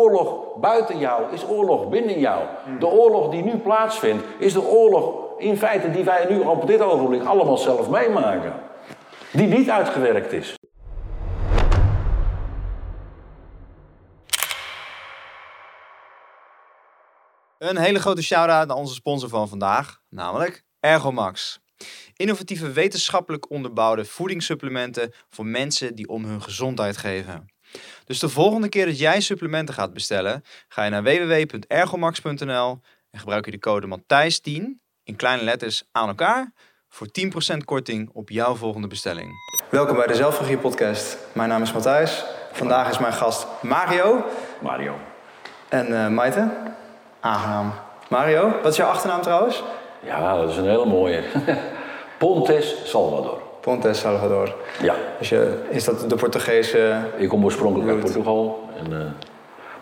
oorlog buiten jou is oorlog binnen jou. De oorlog die nu plaatsvindt, is de oorlog in feite die wij nu op dit ogenblik allemaal zelf meemaken. Die niet uitgewerkt is. Een hele grote shout-out naar onze sponsor van vandaag, namelijk Ergomax. Innovatieve wetenschappelijk onderbouwde voedingssupplementen voor mensen die om hun gezondheid geven. Dus de volgende keer dat jij supplementen gaat bestellen, ga je naar www.ergomax.nl en gebruik je de code Matthijs10 in kleine letters aan elkaar voor 10% korting op jouw volgende bestelling. Welkom bij de Zelfregie Podcast. Mijn naam is Matthijs. Vandaag is mijn gast Mario Mario. en uh, Maite. Aangenaam. Mario, wat is jouw achternaam trouwens? Ja, dat is een hele mooie. Pontes Salvador. Pontes Salvador. Ja, Dus je, is dat de Portugese... ik kom oorspronkelijk uit. Portugal. En, eh,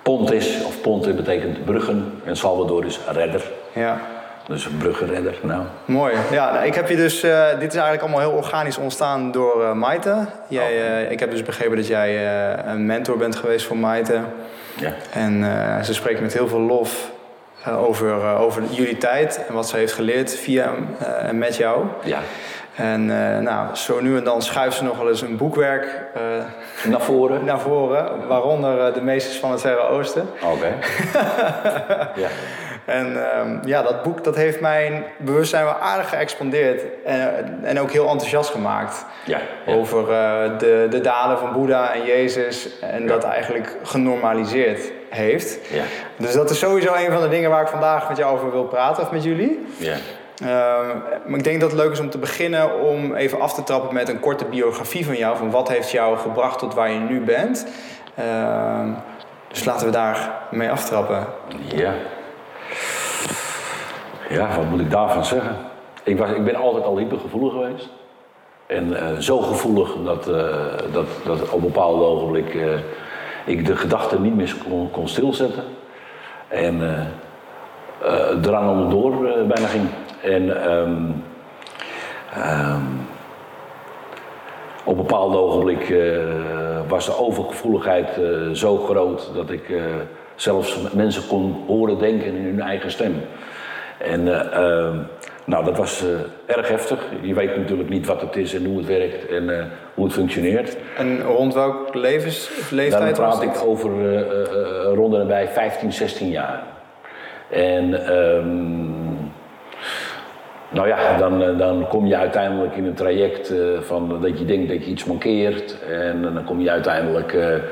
Pontes, of Ponte betekent bruggen. En Salvador is redder. Ja, Dus een bruggenredder. Nou, mooi. Ja, nou, ik heb je dus... eh, dit is eigenlijk allemaal heel organisch ontstaan door eh, Maite. Jij, eh, ik heb dus begrepen dat jij een mentor bent geweest voor Maite. ja. En ze spreekt met heel veel lof over, over jullie tijd en wat ze heeft geleerd via en met jou. ja. En eh, nou, zo nu en dan schuift ze nog wel eens een boekwerk eh, Naar voren. naar voren, waaronder eh, de Meesters van het Verre Oosten. Oké. ja. En ehm, ja, dat boek dat heeft mijn bewustzijn wel aardig geëxpandeerd en, en ook heel enthousiast gemaakt. Ja. ja. Over de, de daden van Boeddha en Jezus en dat eigenlijk genormaliseerd heeft. Ja. Dus dat is sowieso een van de dingen waar ik vandaag met jou over wil praten, of met jullie. Ja. Ehm, maar ik denk dat het leuk is om te beginnen om even af te trappen met een korte biografie van jou. Van wat heeft jou gebracht tot waar je nu bent. Ehm, dus laten we daar mee aftrappen. Ja. Ja, wat moet ik daarvan zeggen? Ik, was, ik ben altijd al hypergevoelig geweest. En eh, zo gevoelig dat, eh, dat, dat op een bepaald ogenblik eh, ik de gedachten niet meer kon, kon stilzetten. En drang om door bijna ging. En ehm, ehm, op een bepaald ogenblik eh, was de overgevoeligheid eh, zo groot dat ik eh, zelfs mensen kon horen denken in hun eigen stem. En eh, ehm, nou, dat was erg heftig. Je weet natuurlijk niet wat het is en hoe het werkt en hoe het functioneert. En rond welk levens, of Dan praat ik over rond en bij 15, 16 jaar. En ehm, nou ja, dan, eh, dan kom je uiteindelijk in een traject eh, van dat je denkt dat je iets mankeert. En dan kom je uiteindelijk eh, eh,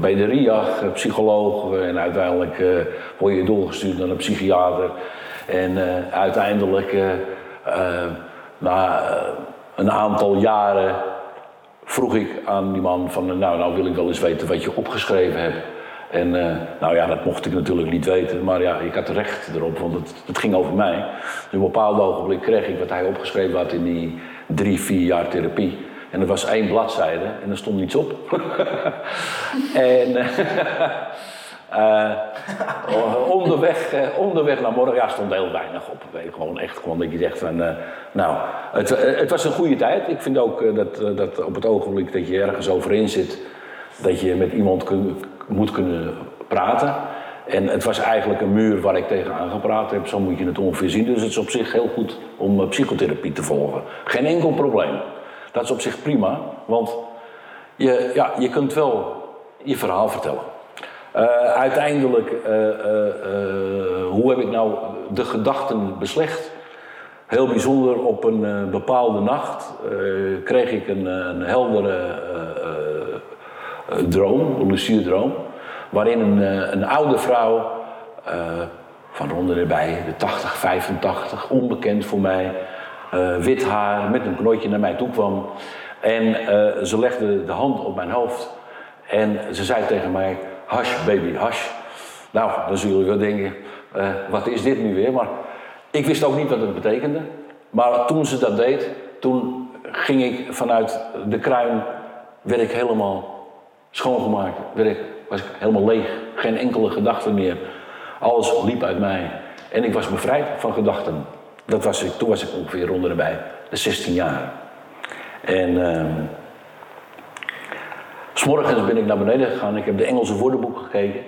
bij de RIAG, eh, psycholoog. En uiteindelijk eh, word je doorgestuurd naar een psychiater. En eh, uiteindelijk, eh, eh, na eh, een aantal jaren, vroeg ik aan die man van, nou, nou wil ik wel eens weten wat je opgeschreven hebt. En eh, nou ja, dat mocht ik natuurlijk niet weten, maar ja, ik had recht erop, want het, het ging over mij. Dus op een bepaald ogenblik kreeg ik wat hij opgeschreven had in die drie, vier jaar therapie. En dat was één bladzijde en er stond niets op. en eh, onderweg, onderweg naar morgen, ja, stond heel weinig op. Gewoon echt, gewoon dat je zegt van, nou, het, het was een goede tijd. Ik vind ook dat, dat op het ogenblik dat je ergens overin zit, dat je met iemand kun- moet kunnen praten. En het was eigenlijk een muur waar ik tegenaan gepraat heb, zo moet je het ongeveer zien. Dus het is op zich heel goed om eh, psychotherapie te volgen. Geen enkel probleem. Dat is op zich prima, want je, ja, je kunt wel je verhaal vertellen. Eh, uiteindelijk, eh, hoe heb ik nou de gedachten beslecht? Heel bijzonder, op een bepaalde nacht kreeg ik een, een heldere droom, een lucide droom, waarin een, eh, een oude vrouw eh, van rond en erbij, de 80, 85, onbekend voor mij, eh, wit haar, met een knootje naar mij toe kwam. En ze legde de hand op mijn hoofd en ze zei tegen mij, hash baby, hash. Nou, dan zullen jullie wel denken, wat is dit nu weer? Maar ik wist ook niet wat het betekende. Maar toen ze dat deed, toen ging ik vanuit de kruin, werd helemaal schoongemaakt. Werd ik, was ik helemaal leeg, geen enkele gedachte meer. Alles liep uit mij. En ik was bevrijd van gedachten. Dat was ik, toen was ik ongeveer rond erbij, de 16 jaar. En ehm, S'morgens ben ik naar beneden gegaan. Ik heb de Engelse woordenboek gekeken.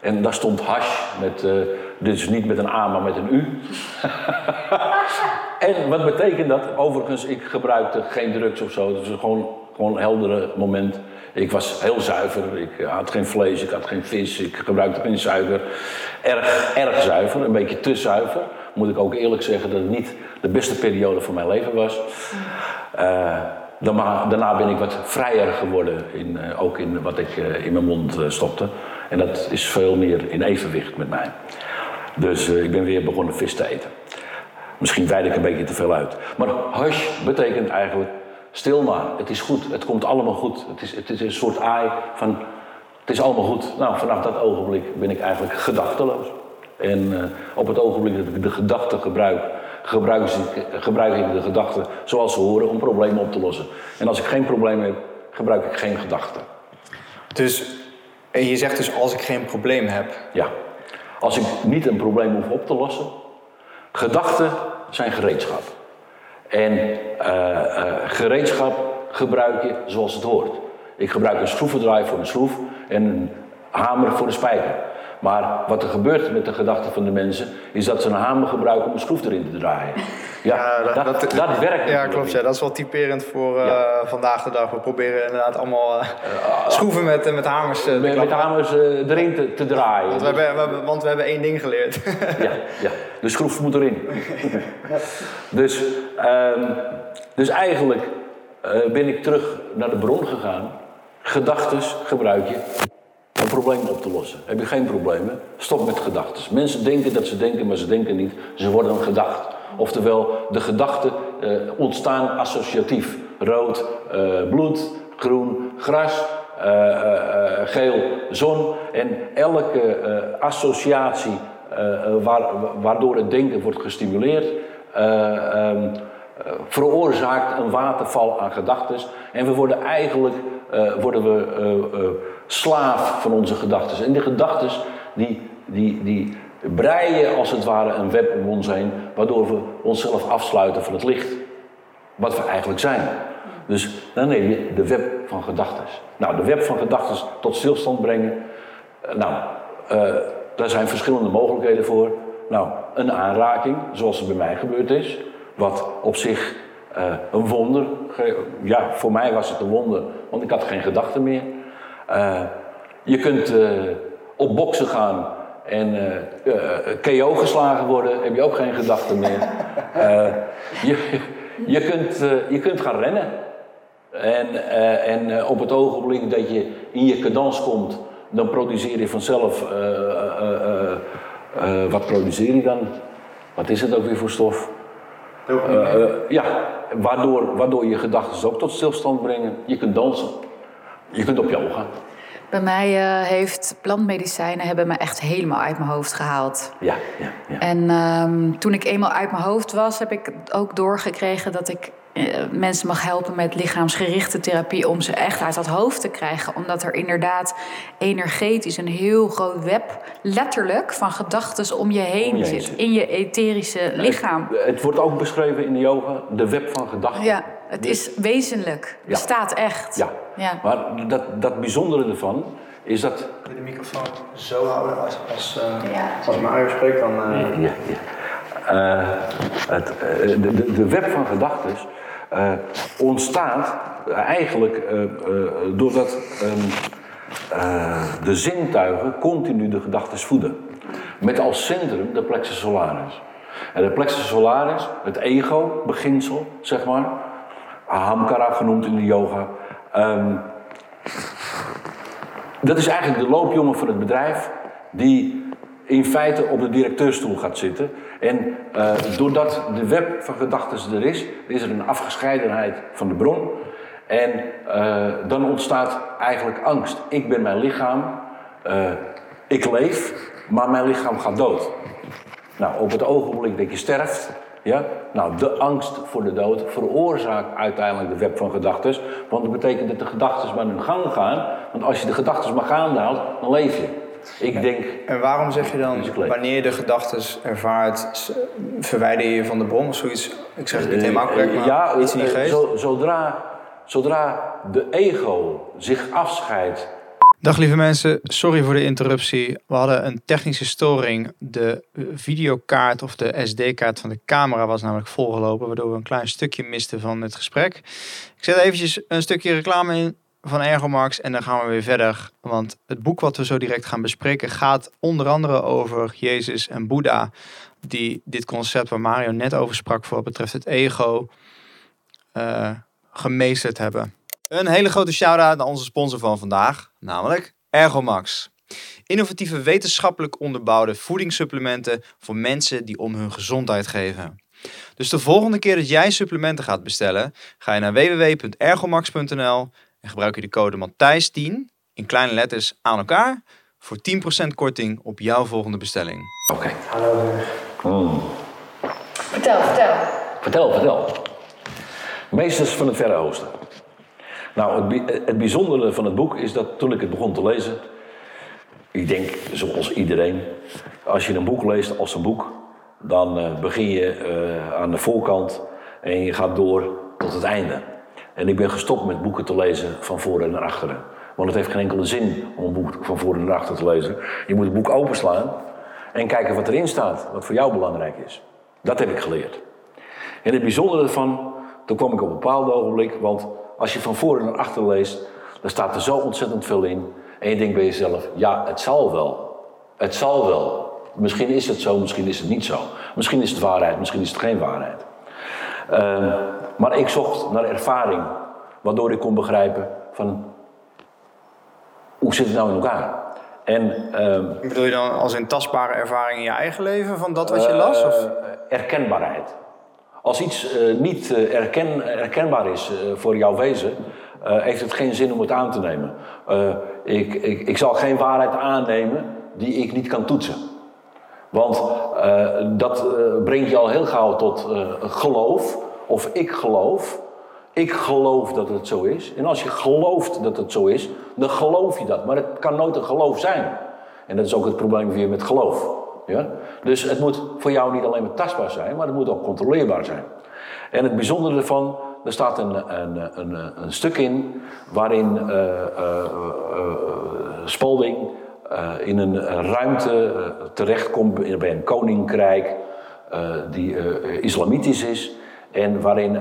En daar stond hash met, uh, is niet met een A, maar met een U. en wat betekent dat? Overigens, ik gebruikte geen drugs of zo. Het was gewoon, gewoon een heldere moment. Ik was heel zuiver. Ik had geen vlees, ik had geen vis, ik gebruikte geen suiker. Erg, erg zuiver, een beetje te zuiver. Moet ik ook eerlijk zeggen dat het niet de beste periode van mijn leven was. Uh, daarna ben ik wat vrijer geworden, in, uh, ook in wat ik in mijn mond stopte. En dat is veel meer in evenwicht met mij. Dus ik ben weer begonnen vis te eten. Misschien wijd ik een beetje te veel uit. Maar hush betekent eigenlijk stil maar. Het is goed, het komt allemaal goed. Het is, het is een soort aai van het is allemaal goed. Nou, vanaf dat ogenblik ben ik eigenlijk gedachteloos. En uh, op het ogenblik dat ik de gedachten gebruik, gebruik ik, gebruik ik de gedachten zoals ze horen om problemen op te lossen. En als ik geen probleem heb, gebruik ik geen gedachten. Dus en je zegt dus als ik geen probleem heb. Ja. Als ik niet een probleem hoef op te lossen. Gedachten zijn gereedschap. En uh, uh, gereedschap gebruik je zoals het hoort. Ik gebruik een schroevendraaier voor een schroef en een hamer voor de spijker. Maar wat er gebeurt met de gedachten van de mensen, is dat ze een hamer gebruiken om een schroef erin te draaien. Ja, dat, dat, dat, werkt. Ja, klopt. Ja. Dat is wel typerend voor uh, vandaag de dag. We proberen inderdaad allemaal uh, schroeven met, met hamers uh, met, met hamers erin te, te draaien. Want we, hebben, we hebben, want we hebben één ding geleerd. ja, ja, de schroef moet erin. dus, um, dus eigenlijk ben ik terug naar de bron gegaan. Gedachten gebruik je een probleem op te lossen. Heb je geen problemen? Stop met gedachten. Mensen denken dat ze denken, maar ze denken niet. Ze worden gedacht. Oftewel, de gedachten uh, ontstaan associatief. Rood, uh, bloed, groen, gras, uh, geel, zon. En elke associatie waar, waardoor het denken wordt gestimuleerd, um, veroorzaakt een waterval aan gedachten. En we worden eigenlijk worden we, slaaf van onze gedachten. En die gedachten die, die, die breien als het ware een web om ons heen, waardoor we onszelf afsluiten van het licht. Wat we eigenlijk zijn. Dus dan neem je de web van gedachten. Nou, de web van gedachten tot stilstand brengen. Eh, nou, uh, daar zijn verschillende mogelijkheden voor. Nou, een aanraking, zoals het bij mij gebeurd is. Wat op zich uh, een wonder. Ja, voor mij was het een wonder, want ik had geen gedachten meer. Uh, je kunt uh, op boksen gaan en uh, KO geslagen worden, heb je ook geen gedachten meer. je, je, kunt, je kunt gaan rennen. En, en op het ogenblik dat je in je cadans komt, dan produceer je vanzelf. wat produceer je dan? Wat is het ook weer voor stof? ja, waardoor, waardoor je gedachten ook tot stilstand brengen. Je kunt dansen. Je kunt op yoga. Bij mij uh, heeft plantmedicijnen hebben me echt helemaal uit mijn hoofd gehaald. Ja, ja, ja. En um, toen ik eenmaal uit mijn hoofd was, heb ik ook doorgekregen dat ik uh, mensen mag helpen met lichaamsgerichte therapie om ze echt uit dat hoofd te krijgen. Omdat er inderdaad energetisch een heel groot web, letterlijk, van gedachten om je heen om je zit. Zit. In je etherische lichaam. Het, het, wordt ook beschreven in de yoga, de web van gedachten. Ja, het is wezenlijk. Het bestaat echt. Ja. ja. Maar dat, dat bijzondere ervan is dat. Kun je de microfoon zo houden als, als, uh, ja. als Mario spreekt dan. Uh... Ja, ja. Uh, het, de, de, de, web van gedachten ontstaat eigenlijk doordat um, de zintuigen continu de gedachten voeden. Met als centrum de plexus solaris. En de plexus solaris, het ego-beginsel, zeg maar, Ahamkara genoemd in de yoga. Um, dat is eigenlijk de loopjongen van het bedrijf die in feite op de directeurstoel gaat zitten. En uh, doordat de web van gedachten er is, is er een afgescheidenheid van de bron. En uh, dan ontstaat eigenlijk angst. Ik ben mijn lichaam, uh, ik leef, maar mijn lichaam gaat dood. Nou, op het ogenblik dat je sterft, ja? Nou, de angst voor de dood veroorzaakt uiteindelijk de web van gedachten. Want dat betekent dat de gedachten maar hun gang gaan. Want als je de gedachten maar gaande houdt, dan leef je. Ik denk. En waarom zeg je dan, wanneer je de gedachten ervaart, verwijder je je van de bron of zoiets? Ik zeg het niet helemaal correct, maar ja, iets niet geest. Zodra Zodra de ego zich afscheidt Dag lieve mensen, sorry voor de interruptie. We hadden een technische storing. De videokaart of de SD-kaart van de camera was namelijk volgelopen, waardoor we een klein stukje misten van het gesprek. Ik zet eventjes een stukje reclame in van Ergomax en dan gaan we weer verder. Want het boek wat we zo direct gaan bespreken gaat onder andere over Jezus en Boeddha, die dit concept waar Mario net over sprak voor wat betreft het ego, uh, gemeesterd hebben. Een hele grote shout-out naar onze sponsor van vandaag, namelijk Ergomax. Innovatieve wetenschappelijk onderbouwde voedingssupplementen voor mensen die om hun gezondheid geven. Dus de volgende keer dat jij supplementen gaat bestellen, ga je naar www.ergomax.nl en gebruik je de code Matthijs10 in kleine letters aan elkaar voor 10% korting op jouw volgende bestelling. Oké. Hallo. Mm. Vertel, vertel. Vertel, vertel. Meesters van het Verre Oosten. Nou, het, bijzondere van het boek is dat toen ik het begon te lezen, ik denk zoals iedereen, als je een boek leest als een boek, dan uh, begin je uh, aan de voorkant en je gaat door tot het einde. En ik ben gestopt met boeken te lezen van voren naar achteren. Want het heeft geen enkele zin om een boek van voren naar achter te lezen. Je moet het boek openslaan en kijken wat erin staat, wat voor jou belangrijk is. Dat heb ik geleerd. En het bijzondere ervan, toen kwam ik op een bepaald ogenblik, want als je van voren naar achter leest, dan staat er zo ontzettend veel in. En je denkt bij jezelf, ja, het zal wel. Het zal wel. Misschien is het zo, misschien is het niet zo. Misschien is het waarheid, misschien is het geen waarheid. Uh, maar ik zocht naar ervaring, waardoor ik kon begrijpen van hoe zit het nou in elkaar. En, uh, Bedoel je dan als een tastbare ervaring in je eigen leven van dat wat je las? Of? Uh, erkenbaarheid. Als iets uh, niet uh, erken, erkenbaar is uh, voor jouw wezen, heeft het geen zin om het aan te nemen. Ik, ik, ik, zal geen waarheid aannemen die ik niet kan toetsen. Want dat brengt je al heel gauw tot geloof, of ik geloof. Ik geloof dat het zo is. En als je gelooft dat het zo is, dan geloof je dat. Maar het kan nooit een geloof zijn. En dat is ook het probleem weer met geloof. Ja? Dus het moet voor jou niet alleen maar tastbaar zijn, maar het moet ook controleerbaar zijn. En het bijzondere ervan, er staat een, een, een, een stuk in waarin uh, Spalding in een ruimte terechtkomt bij een koninkrijk die islamitisch is. En waarin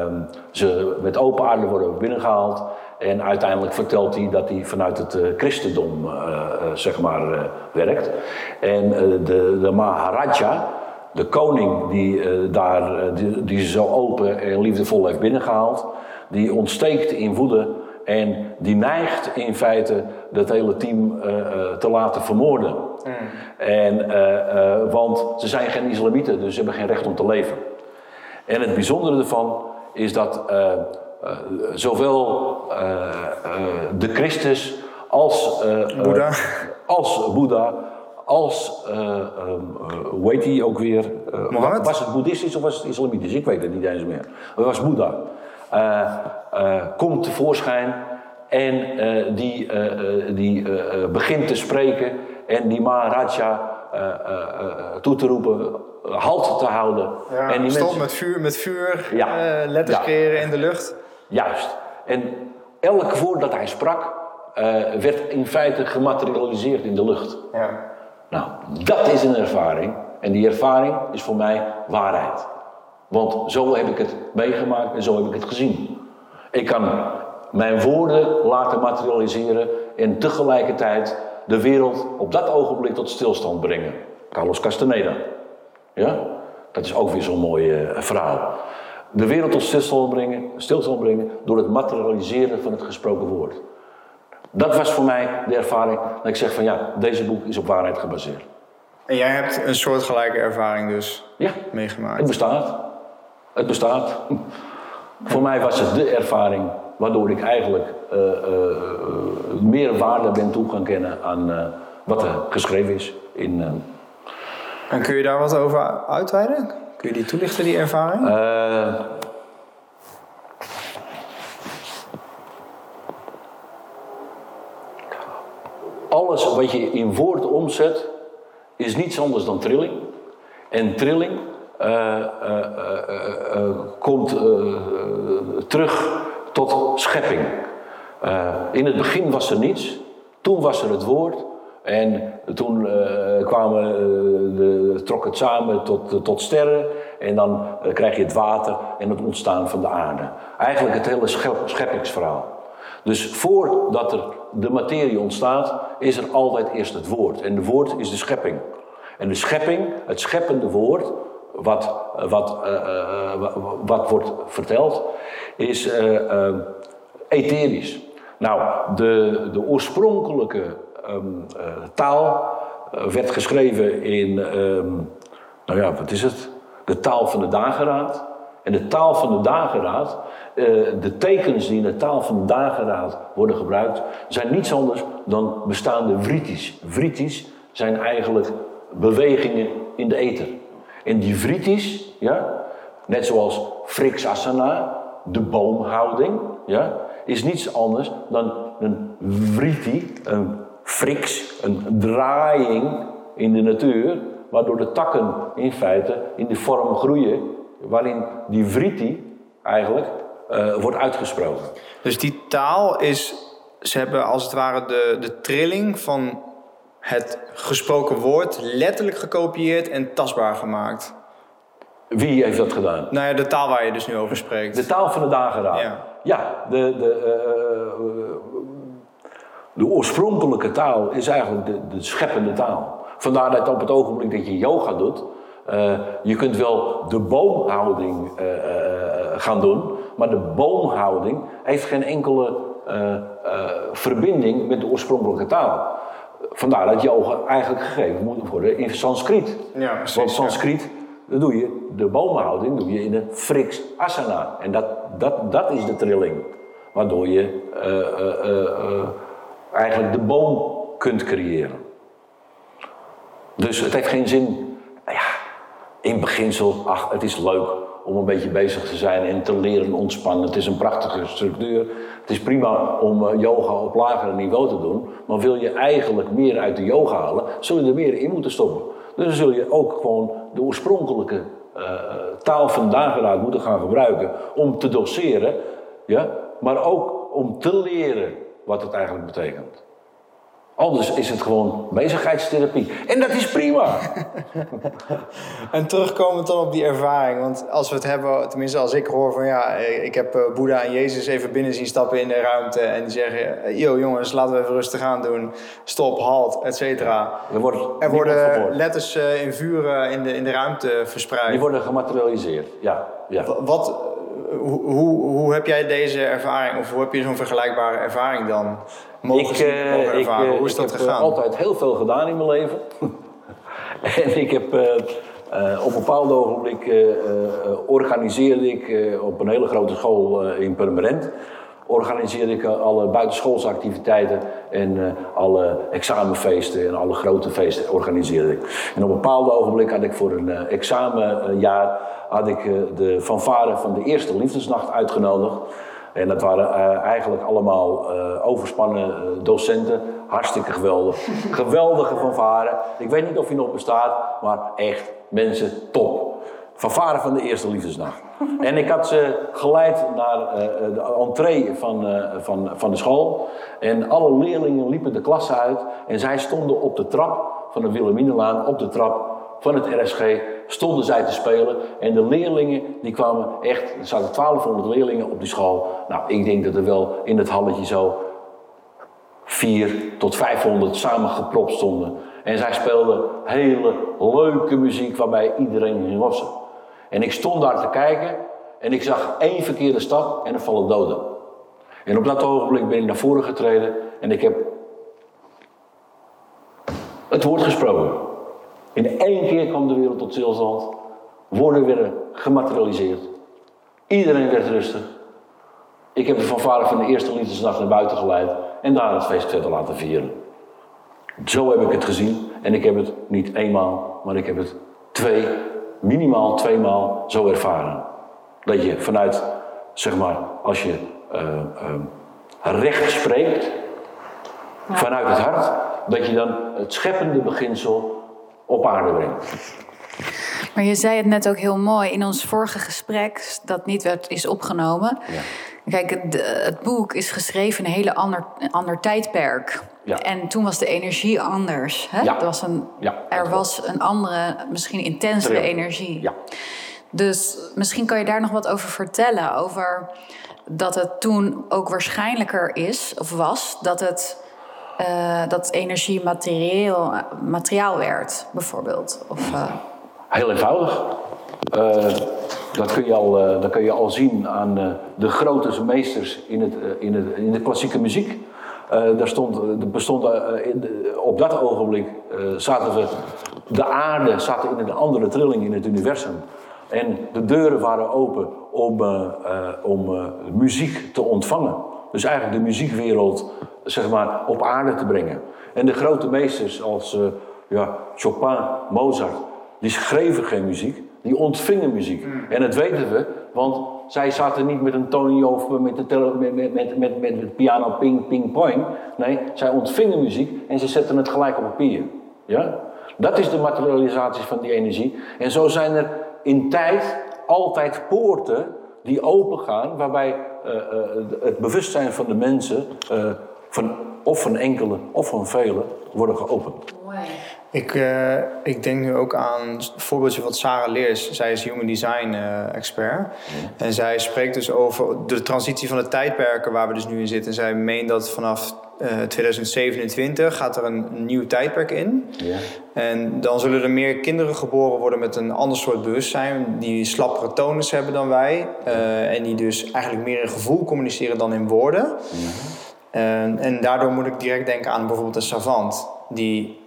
um, ze met open aarde worden binnengehaald. En uiteindelijk vertelt hij dat hij vanuit het uh, christendom uh, uh, zeg maar, werkt. En de, de Maharaja, de koning die, daar, die, die, ze zo open en liefdevol heeft binnengehaald, die ontsteekt in woede en die neigt in feite dat hele team te laten vermoorden. Mm. En, want ze zijn geen islamieten, dus ze hebben geen recht om te leven. En het bijzondere ervan is dat zowel uh, de Christus als Boeddha, als, Boeddha, als um, hoe heet hij ook weer? Mohammed? Was het boeddhistisch of was het islamitisch? Ik weet het niet eens meer. Het was Boeddha. komt tevoorschijn en die, die begint te spreken en die Maharaja toe te roepen halt te houden. Ja, en die stop mensen... met vuur, met vuur Ja. letters Ja. creëren in de lucht. Juist. En elk woord dat hij sprak, uh, werd in feite gematerialiseerd in de lucht. Ja. Nou, dat is een ervaring. En die ervaring is voor mij waarheid. Want zo heb ik het meegemaakt en zo heb ik het gezien. Ik kan mijn woorden laten materialiseren en tegelijkertijd de wereld op dat ogenblik tot stilstand brengen. Carlos Castaneda. Ja? Dat is ook weer zo'n mooi uh, verhaal. De wereld tot stilstand brengen, stilstand brengen door het materialiseren van het gesproken woord. Dat was voor mij de ervaring dat ik zeg van ja, deze boek is op waarheid gebaseerd. En jij hebt een soortgelijke ervaring dus Ja, meegemaakt. het bestaat. Het bestaat. voor mij was het de ervaring waardoor ik eigenlijk uh, uh, meer waarde ben toe gaan kennen aan uh, wat er geschreven is in. En kun je daar wat over uitweiden? Kun je die toelichten, die ervaring? Uh, alles wat je in woord omzet, is niets anders dan trilling. En trilling uh, uh, komt terug tot schepping. In het begin was er niets, toen was er het woord. En toen uh, kwamen, de, trok het samen tot, tot sterren. En dan krijg je het water en het ontstaan van de aarde. Eigenlijk het hele scheppingsverhaal. Dus voordat er de materie ontstaat, is er altijd eerst het woord. En het woord is de schepping. En de schepping, het scheppende woord, wat, wat, wat wordt verteld, is etherisch. Nou, de, de oorspronkelijke um, uh, taal uh, werd geschreven in, um, nou ja, wat is het? De taal van de dageraad. En de taal van de dageraad, uh, de tekens die in de taal van de dageraad worden gebruikt, zijn niets anders dan bestaande vritis. Vritis zijn eigenlijk bewegingen in de ether. En die vritis, ja, net zoals Friksasana, de boomhouding, ja, is niets anders dan een vriti, een friks, een draaiing in de natuur, waardoor de takken in feite in de vorm groeien waarin die vriti eigenlijk uh, wordt uitgesproken. Dus die taal is, ze hebben als het ware de, de trilling van het gesproken woord letterlijk gekopieerd en tastbaar gemaakt. Wie heeft dat gedaan? Nou ja, de taal waar je dus nu over spreekt. De taal van de dageraad. Ja, ja de, de, uh, de oorspronkelijke taal is eigenlijk de, de scheppende taal. Vandaar dat op het ogenblik dat je yoga doet, uh, je kunt wel de boomhouding uh, gaan doen, maar de boomhouding heeft geen enkele verbinding met de oorspronkelijke taal. Vandaar dat yoga eigenlijk gegeven moet worden in Sanskriet. Ja, precies, Want Sanskriet dan doe je de bomenhouding doe je in een friks asana. En dat, dat, dat is de trilling. Waardoor je eigenlijk de boom kunt creëren. Dus het heeft geen zin. Nou ja, in beginsel, ach, het is leuk om een beetje bezig te zijn en te leren ontspannen. Het is een prachtige structuur. Het is prima om yoga op lager niveau te doen. Maar wil je eigenlijk meer uit de yoga halen, zul je er meer in moeten stoppen. Dus dan zul je ook gewoon de oorspronkelijke uh, taal van dageraad moeten gaan gebruiken om te doseren, ja, maar ook om te leren wat het eigenlijk betekent. Anders is het gewoon bezigheidstherapie. En dat is prima. en terugkomend dan op die ervaring. Want als we het hebben, tenminste als ik hoor van ja, ik heb eh, Boeddha en Jezus even binnen zien stappen in de ruimte. En die zeggen, yo jongens, laten we even rustig aan doen. Stop, halt, et cetera. Er, wordt er worden letters eh, in vuren in de, in de ruimte verspreid. Die worden gematerialiseerd, ja. ja. Wat, hoe, hoe, heb jij deze ervaring, of hoe heb je zo'n vergelijkbare ervaring dan? Mogen ik, uh, ik, uh, Hoe is dat ik heb altijd heel veel gedaan in mijn leven. en ik heb uh, op een bepaald ogenblik organiseerde ik op een hele grote school in Purmerend organiseerde ik alle buitenschoolse activiteiten en alle examenfeesten en alle grote feesten organiseerde ik. En op een bepaald ogenblik had ik voor een examenjaar had ik de fanfare van de eerste liefdesnacht uitgenodigd. En dat waren eigenlijk allemaal overspannen docenten. Hartstikke geweldig. Geweldige fanfare. Ik weet niet of hij nog bestaat, maar echt mensen top. Fanfare van de eerste liefdesnacht. En ik had ze geleid naar de entree van, van, van de school. En alle leerlingen liepen de klasse uit. En zij stonden op de trap van de Wilhelminalaan, op de trap van het RSG stonden zij te spelen. En de leerlingen, die kwamen echt, er zaten 1200 leerlingen op die school. Nou, ik denk dat er wel in het halletje zo 4 tot 500 samengepropt stonden. En zij speelden hele leuke muziek waarbij iedereen ging lossen. En ik stond daar te kijken en ik zag één verkeerde stap en er vallen doden. En op dat ogenblik ben ik naar voren getreden en ik heb het woord gesproken. In één keer kwam de wereld tot stilstand. Woorden werden gematerialiseerd. Iedereen werd rustig. Ik heb de fanfare van de eerste liefdesnacht naar buiten geleid en daar het feest verder laten vieren. Zo heb ik het gezien en ik heb het niet eenmaal, maar ik heb het twee, minimaal tweemaal zo ervaren. Dat je vanuit, zeg maar, als je uh, uh, recht spreekt, vanuit het hart, dat je dan het scheppende beginsel op aarde brengt. Maar je zei het net ook heel mooi in ons vorige gesprek, dat niet werd, is opgenomen. Ja. Kijk, het, de- het boek is geschreven in een hele ander, ander tijdperk. Ja. En toen was de energie anders. Hè? Ja. Er, was een, Ja, er was een andere, misschien intensere energie. Ja. Dus misschien kan je daar nog wat over vertellen. Over dat het toen ook waarschijnlijker is, of was, dat het eh, dat energie materieel, materiaal werd, bijvoorbeeld. Of, eh, Heel eenvoudig. Eh, dat, kun je al, dat kun je al zien aan de grote meesters in, het, in, het, in de klassieke muziek. Eh, daar stond, er bestond, eh, in de- op dat ogenblik eh, zaten we, de aarde zat in een andere trilling in het universum. En de deuren waren open om, om muziek te ontvangen. Dus eigenlijk de muziekwereld zeg maar, op aarde te brengen. En de grote meesters als ja, Chopin, Mozart, die schreven geen muziek, die ontvingen muziek. En dat weten we, want zij zaten niet met een Tony of met de met, met, met, met, het piano ping, ping, poing. Nee, zij ontvingen muziek en ze zetten het gelijk op papier. Ja? Dat is de materialisatie van die energie. En zo zijn er in tijd altijd poorten die opengaan, waarbij eh, eh, het bewustzijn van de mensen, eh, van, of van enkele of van velen, worden geopend. Ik, eh, ik denk nu ook aan het voorbeeldje van Sarah Leers. Zij is human design eh, expert. En zij spreekt dus over de transitie van de tijdperken waar we dus nu in zitten. En zij meent dat vanaf eh, 2027 gaat er een nieuw tijdperk in. Ja. En dan zullen er meer kinderen geboren worden met een ander soort bewustzijn. Die slappere tonus hebben dan wij. en die dus eigenlijk meer in gevoel communiceren dan in woorden. En, en daardoor moet ik direct denken aan bijvoorbeeld een savant. Die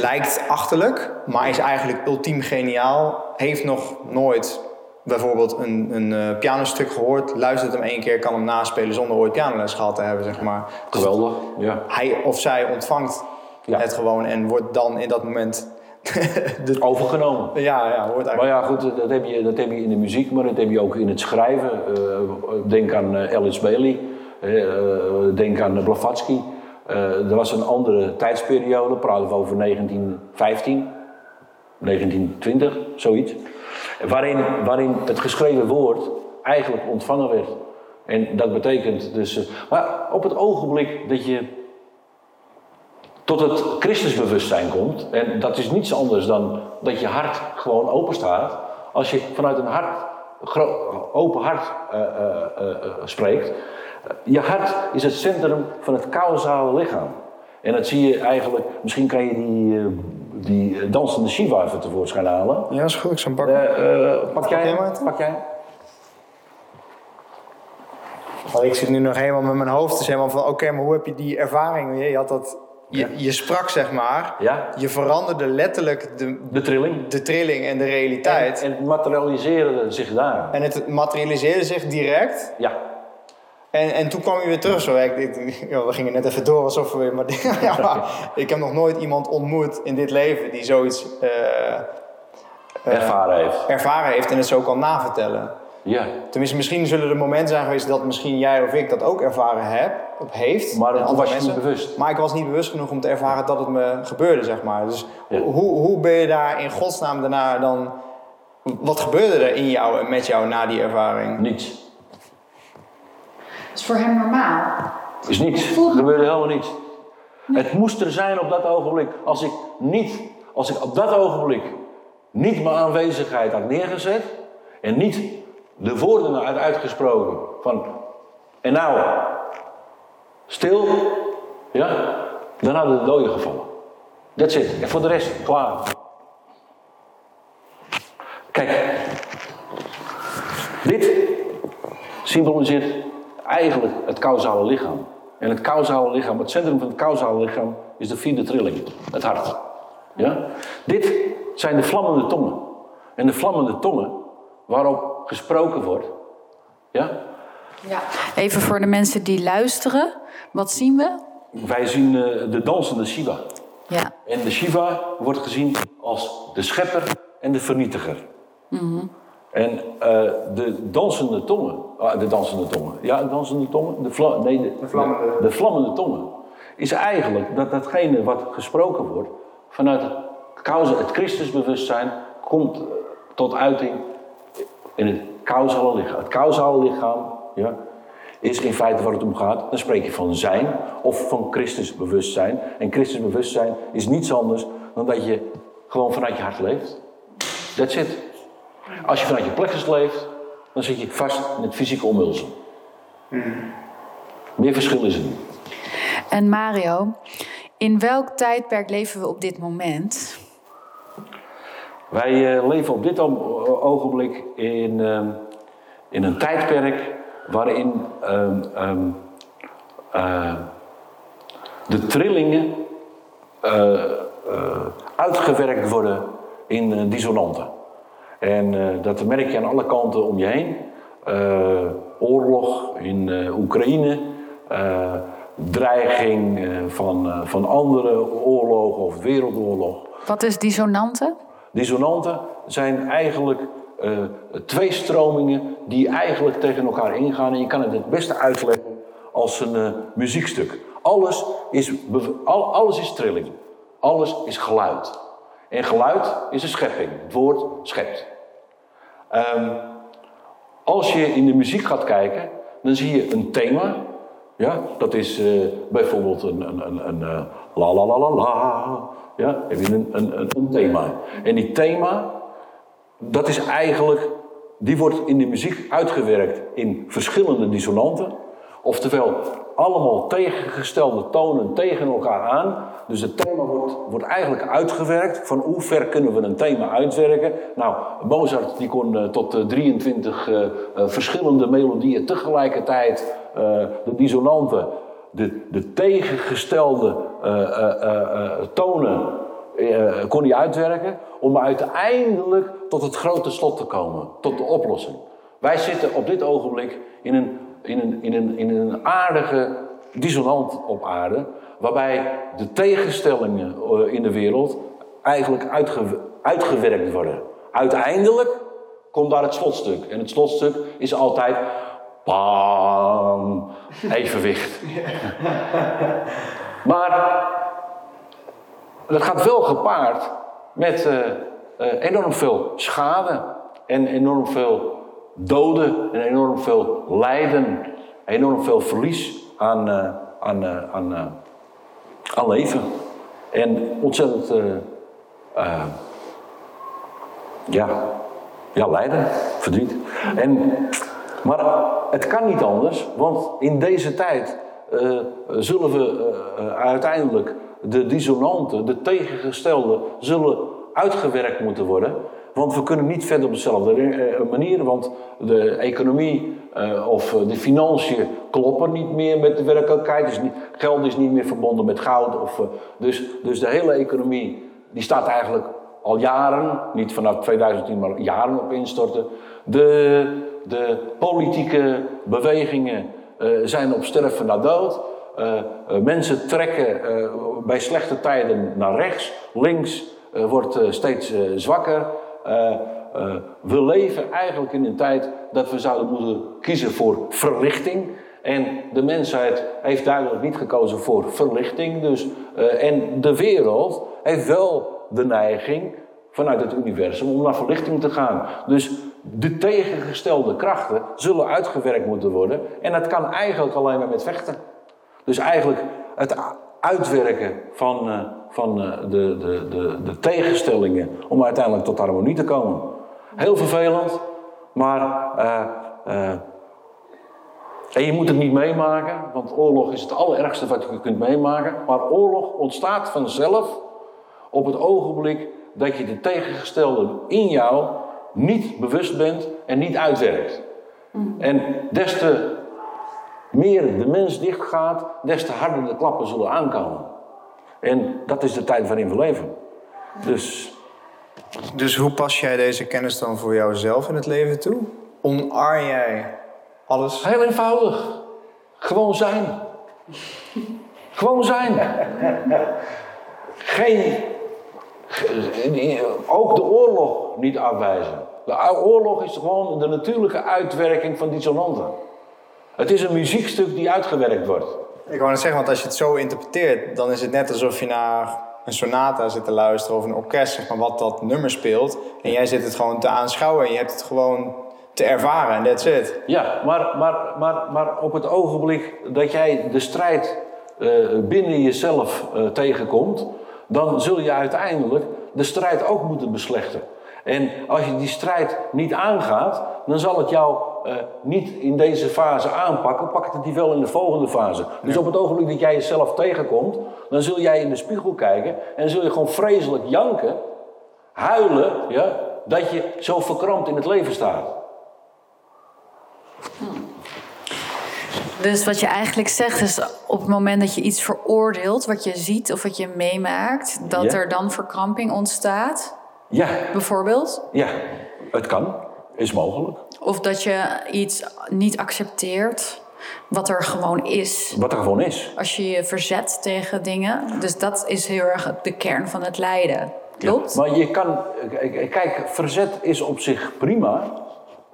lijkt achterlijk, maar is eigenlijk ultiem geniaal. Heeft nog nooit bijvoorbeeld een, een eh, pianostuk gehoord. Luistert hem één keer, kan hem naspelen zonder ooit pianoles gehad te hebben, zeg maar. Dus Geweldig, ja. hij of zij ontvangt Ja. het gewoon en wordt dan in dat moment... de, Overgenomen. ja, ja, wordt Maar eigenlijk... ja, goed, dat heb, je, dat heb je in de muziek, maar dat heb je ook in het schrijven. Eh, denk aan Alice Bailey, eh, eh, denk aan Blavatsky. Eh, er was een andere tijdsperiode, praten we over 1915, 1920, zoiets. Waarin, waarin het geschreven woord eigenlijk ontvangen werd. En dat betekent dus. eh, maar op het ogenblik dat je tot het Christusbewustzijn komt. En dat is niets anders dan dat je hart gewoon open staat. Als je vanuit een hart, open hart eh, spreekt. Je hart is het centrum van het causale lichaam. En dat zie je eigenlijk, misschien kan je die, eh, die eh, dansende Shiva even tevoorschijn halen. Ja, is goed. Ik zal. Eh, eh, pak jij hem? Pak jij ik zit nu nog helemaal met mijn hoofd. Dus helemaal van, oké, maar hoe heb je die ervaring? Je, je had dat... Je, je sprak, zeg maar. Ja, Je veranderde letterlijk de, de trilling. de trilling en de realiteit. En, en het materialiseerde zich daar. En het materialiseerde zich direct. Ja, En, en toen kwam je weer terug. Zo. Ik, ik- ja, we gingen net even door alsof we weer. Maar, ja, maar ik heb nog nooit iemand ontmoet in dit leven die zoiets eh, ervaren heeft. ervaren heeft en het zo kan navertellen. Ja. Tenminste, misschien zullen er momenten zijn geweest dat misschien jij of ik dat ook ervaren heb, of heeft. Maar andere was je niet bewust. Maar ik was niet bewust genoeg om te ervaren dat het me gebeurde, zeg maar. Dus Ja. hoe, hoe ben je daar in godsnaam daarna dan... Wat gebeurde er in jou en met jou na die ervaring? Niets. Dat is voor hem normaal. Is niets. Er gebeurde helemaal niets. Het moest er zijn op dat ogenblik. Als ik niet, als ik op dat ogenblik niet mijn aanwezigheid had neergezet en niet de woorden had uitgesproken van en nou stil, ja, dan hadden de doden gevallen. That's it. En voor de rest, klaar. Kijk, dit symboliseert eigenlijk het causale lichaam. En het causale lichaam, het centrum van het causale lichaam, is de vierde trilling, het hart. Ja? Dit zijn de vlammende tongen. En de vlammende tongen waarop gesproken wordt. Ja? Ja. Even voor de mensen die luisteren. Wat zien we? Wij zien eh, de dansende Shiva. Ja. En de Shiva wordt gezien als de schepper en de vernietiger. En eh, de dansende tongen, ah, de dansende tongen, ja, de dansende tongen, de, vla, nee, de, vlammende. de vlammende tongen, is eigenlijk dat datgene wat gesproken wordt vanuit het, het Christusbewustzijn komt eh, tot uiting in het causale lichaam. Het causale lichaam ja, is in feite waar het om gaat. Dan spreek je van zijn of van Christus bewustzijn. En Christus bewustzijn is niets anders dan dat je gewoon vanuit je hart leeft. That's it. Als je vanuit je plexus leeft, dan zit je vast in het fysieke omhulsel. Meer verschil is er niet. En Mario, in welk tijdperk leven we op dit moment? Wij uh, leven op dit ogenblik in, uh, in een tijdperk waarin um, uh, de trillingen uitgewerkt worden in dissonanten. En dat merk je aan alle kanten om je heen. oorlog in Oekraïne, dreiging van, van andere oorlogen of wereldoorlog. Wat is dissonanten? Dissonanten zijn eigenlijk uh, twee stromingen die eigenlijk tegen elkaar ingaan. En je kan het het beste uitleggen als een uh, muziekstuk. Alles is, al, alles is trilling. Alles is geluid. En geluid is een schepping. Het woord schept. Um, als je in de muziek gaat kijken, dan zie je een thema. Ja, dat is uh, bijvoorbeeld een, een, een, een la la la la la. Ja, heb je een, een, een thema. En die thema, dat is eigenlijk, die wordt in de muziek uitgewerkt in verschillende dissonanten. Oftewel, allemaal tegengestelde tonen tegen elkaar aan. Dus het thema wordt, wordt eigenlijk uitgewerkt. Van hoe ver kunnen we een thema uitwerken? Nou, Mozart die kon uh, tot uh, 23 uh, verschillende melodieën tegelijkertijd, de dissonanten, de, de tegengestelde tonen kon hij uitwerken om uiteindelijk tot het grote slot te komen, tot de oplossing. Wij zitten op dit ogenblik in een, in een, in een, in een aardige dissonant op aarde, waarbij de tegenstellingen in de wereld eigenlijk uitge, uitgewerkt worden. Uiteindelijk komt daar het slotstuk. En het slotstuk is altijd Bam! Evenwicht. maar dat gaat wel gepaard met uh, uh, enorm veel schade en enorm veel doden en enorm veel lijden, enorm veel verlies aan, uh, aan, aan, aan leven. En ontzettend ja, ja, lijden, verdriet. En maar het kan niet anders, want in deze tijd zullen we uiteindelijk de dissonanten, de tegengestelde, zullen uitgewerkt moeten worden. Want we kunnen niet verder op dezelfde manier, want de economie uh, of de financiën kloppen niet meer met de werkelijkheid. Dus geld is niet meer verbonden met goud. Of, dus, dus de hele economie die staat eigenlijk al jaren, niet vanaf 2010, maar jaren op instorten. De, de politieke bewegingen zijn op sterven na dood. Mensen trekken bij slechte tijden naar rechts. Links wordt steeds zwakker. We leven eigenlijk in een tijd dat we zouden moeten kiezen voor verlichting. En de mensheid heeft duidelijk niet gekozen voor verlichting. Dus, en de wereld heeft wel de neiging vanuit het universum om naar verlichting te gaan. Dus de tegengestelde krachten zullen uitgewerkt moeten worden. En dat kan eigenlijk alleen maar met vechten. Dus eigenlijk het uitwerken van, van uh, de, de, de, de tegenstellingen om uiteindelijk tot harmonie te komen. Heel vervelend, maar. Uh, en je moet het niet meemaken, want oorlog is het allerergste wat je kunt meemaken. Maar oorlog ontstaat vanzelf op het ogenblik dat je de tegengestelde in jou niet bewust bent en niet uitwerkt. En des te meer de mens dichtgaat, des te harder de klappen zullen aankomen. En dat is de tijd waarin we leven. Dus. Dus hoe pas jij deze kennis dan voor jouzelf in het leven toe? Onar jij alles? Heel eenvoudig. Gewoon zijn. Gewoon zijn. Geen ook de oorlog niet afwijzen. De oorlog is gewoon de natuurlijke uitwerking van dissonanten. Het is een muziekstuk die uitgewerkt wordt. Ik wou net zeggen, want als je het zo interpreteert, dan is het net alsof je naar een sonata zit te luisteren of een orkest, zeg maar, wat dat nummer speelt. En jij zit het gewoon te aanschouwen en je hebt het gewoon te ervaren en that's it. Ja, maar, maar, maar, maar op het ogenblik dat jij de strijd eh, binnen jezelf eh, tegenkomt, dan zul je uiteindelijk de strijd ook moeten beslechten. En als je die strijd niet aangaat, dan zal het jou eh, niet in deze fase aanpakken, pakt het die wel in de volgende fase. Dus op het ogenblik dat jij jezelf tegenkomt, dan zul jij in de spiegel kijken en zul je gewoon vreselijk janken, huilen, ja, dat je zo verkrampt in het leven staat. Dus wat je eigenlijk zegt is op het moment dat je iets veroordeelt, wat je ziet of wat je meemaakt, dat Ja. er dan verkramping ontstaat, Ja, bijvoorbeeld. ja, het kan, is mogelijk. Of dat je iets niet accepteert, wat er gewoon is. Wat er gewoon is. Als je je verzet tegen dingen. Dus dat is heel erg de kern van het lijden. Klopt? Ja, maar je kan, kijk, verzet is op zich prima,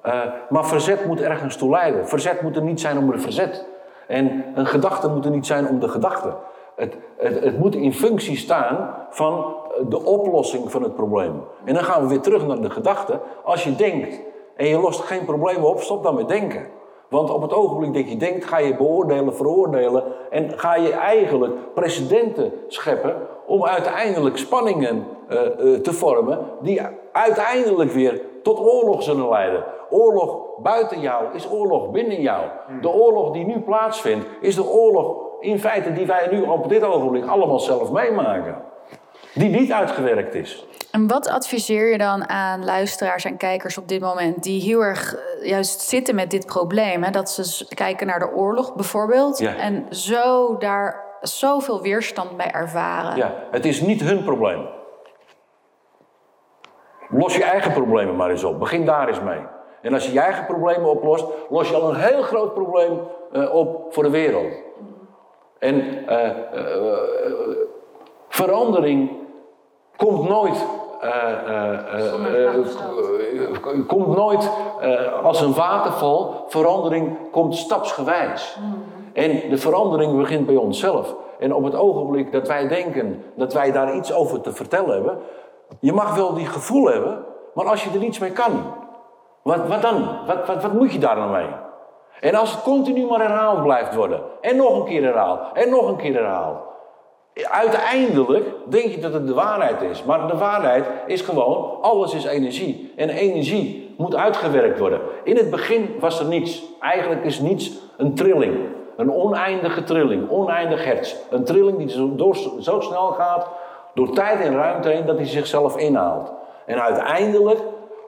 eh, maar verzet moet ergens toe leiden. Verzet moet er niet zijn om de verzet. En een gedachte moet er niet zijn om de gedachte. Het, het, het moet in functie staan van de oplossing van het probleem. En dan gaan we weer terug naar de gedachte. Als je denkt en je lost geen probleem op, stop dan met denken. Want op het ogenblik dat je denkt, ga je beoordelen, veroordelen en ga je eigenlijk precedenten scheppen om uiteindelijk spanningen eh, eh, te vormen die uiteindelijk weer tot oorlog zullen leiden. Oorlog buiten jou is oorlog binnen jou. De oorlog die nu plaatsvindt is de oorlog in feite die wij nu op dit ogenblik allemaal zelf meemaken. Die niet uitgewerkt is. En wat adviseer je dan aan luisteraars en kijkers op dit moment die heel erg eh, juist zitten met dit probleem? Hè? Dat ze kijken naar de oorlog bijvoorbeeld Ja. en zo daar zoveel weerstand bij ervaren. Ja, het is niet hun probleem. Los je eigen problemen maar eens op. Begin daar eens mee. En als je je eigen problemen oplost, los je al een heel groot probleem eh, op voor de wereld. En eh, verandering komt nooit. eh, eh, eh, komt nooit als een waterval. Verandering komt stapsgewijs. En de verandering begint bij onszelf. En op het ogenblik dat wij denken dat wij daar iets over te vertellen hebben. Je mag wel die gevoel hebben, maar als je er niets mee kan, wat, wat dan? Wat, wat, wat moet je daar dan mee? En als het continu maar herhaald blijft worden, en nog een keer herhaald, en nog een keer herhaald. Uiteindelijk denk je dat het de waarheid is. Maar de waarheid is gewoon, alles is energie. En energie moet uitgewerkt worden. In het begin was er niets. Eigenlijk is niets een trilling. Een oneindige trilling, oneindig hertz. Een trilling die zo, door, zo snel gaat, door tijd en ruimte heen, dat hij zichzelf inhaalt. En uiteindelijk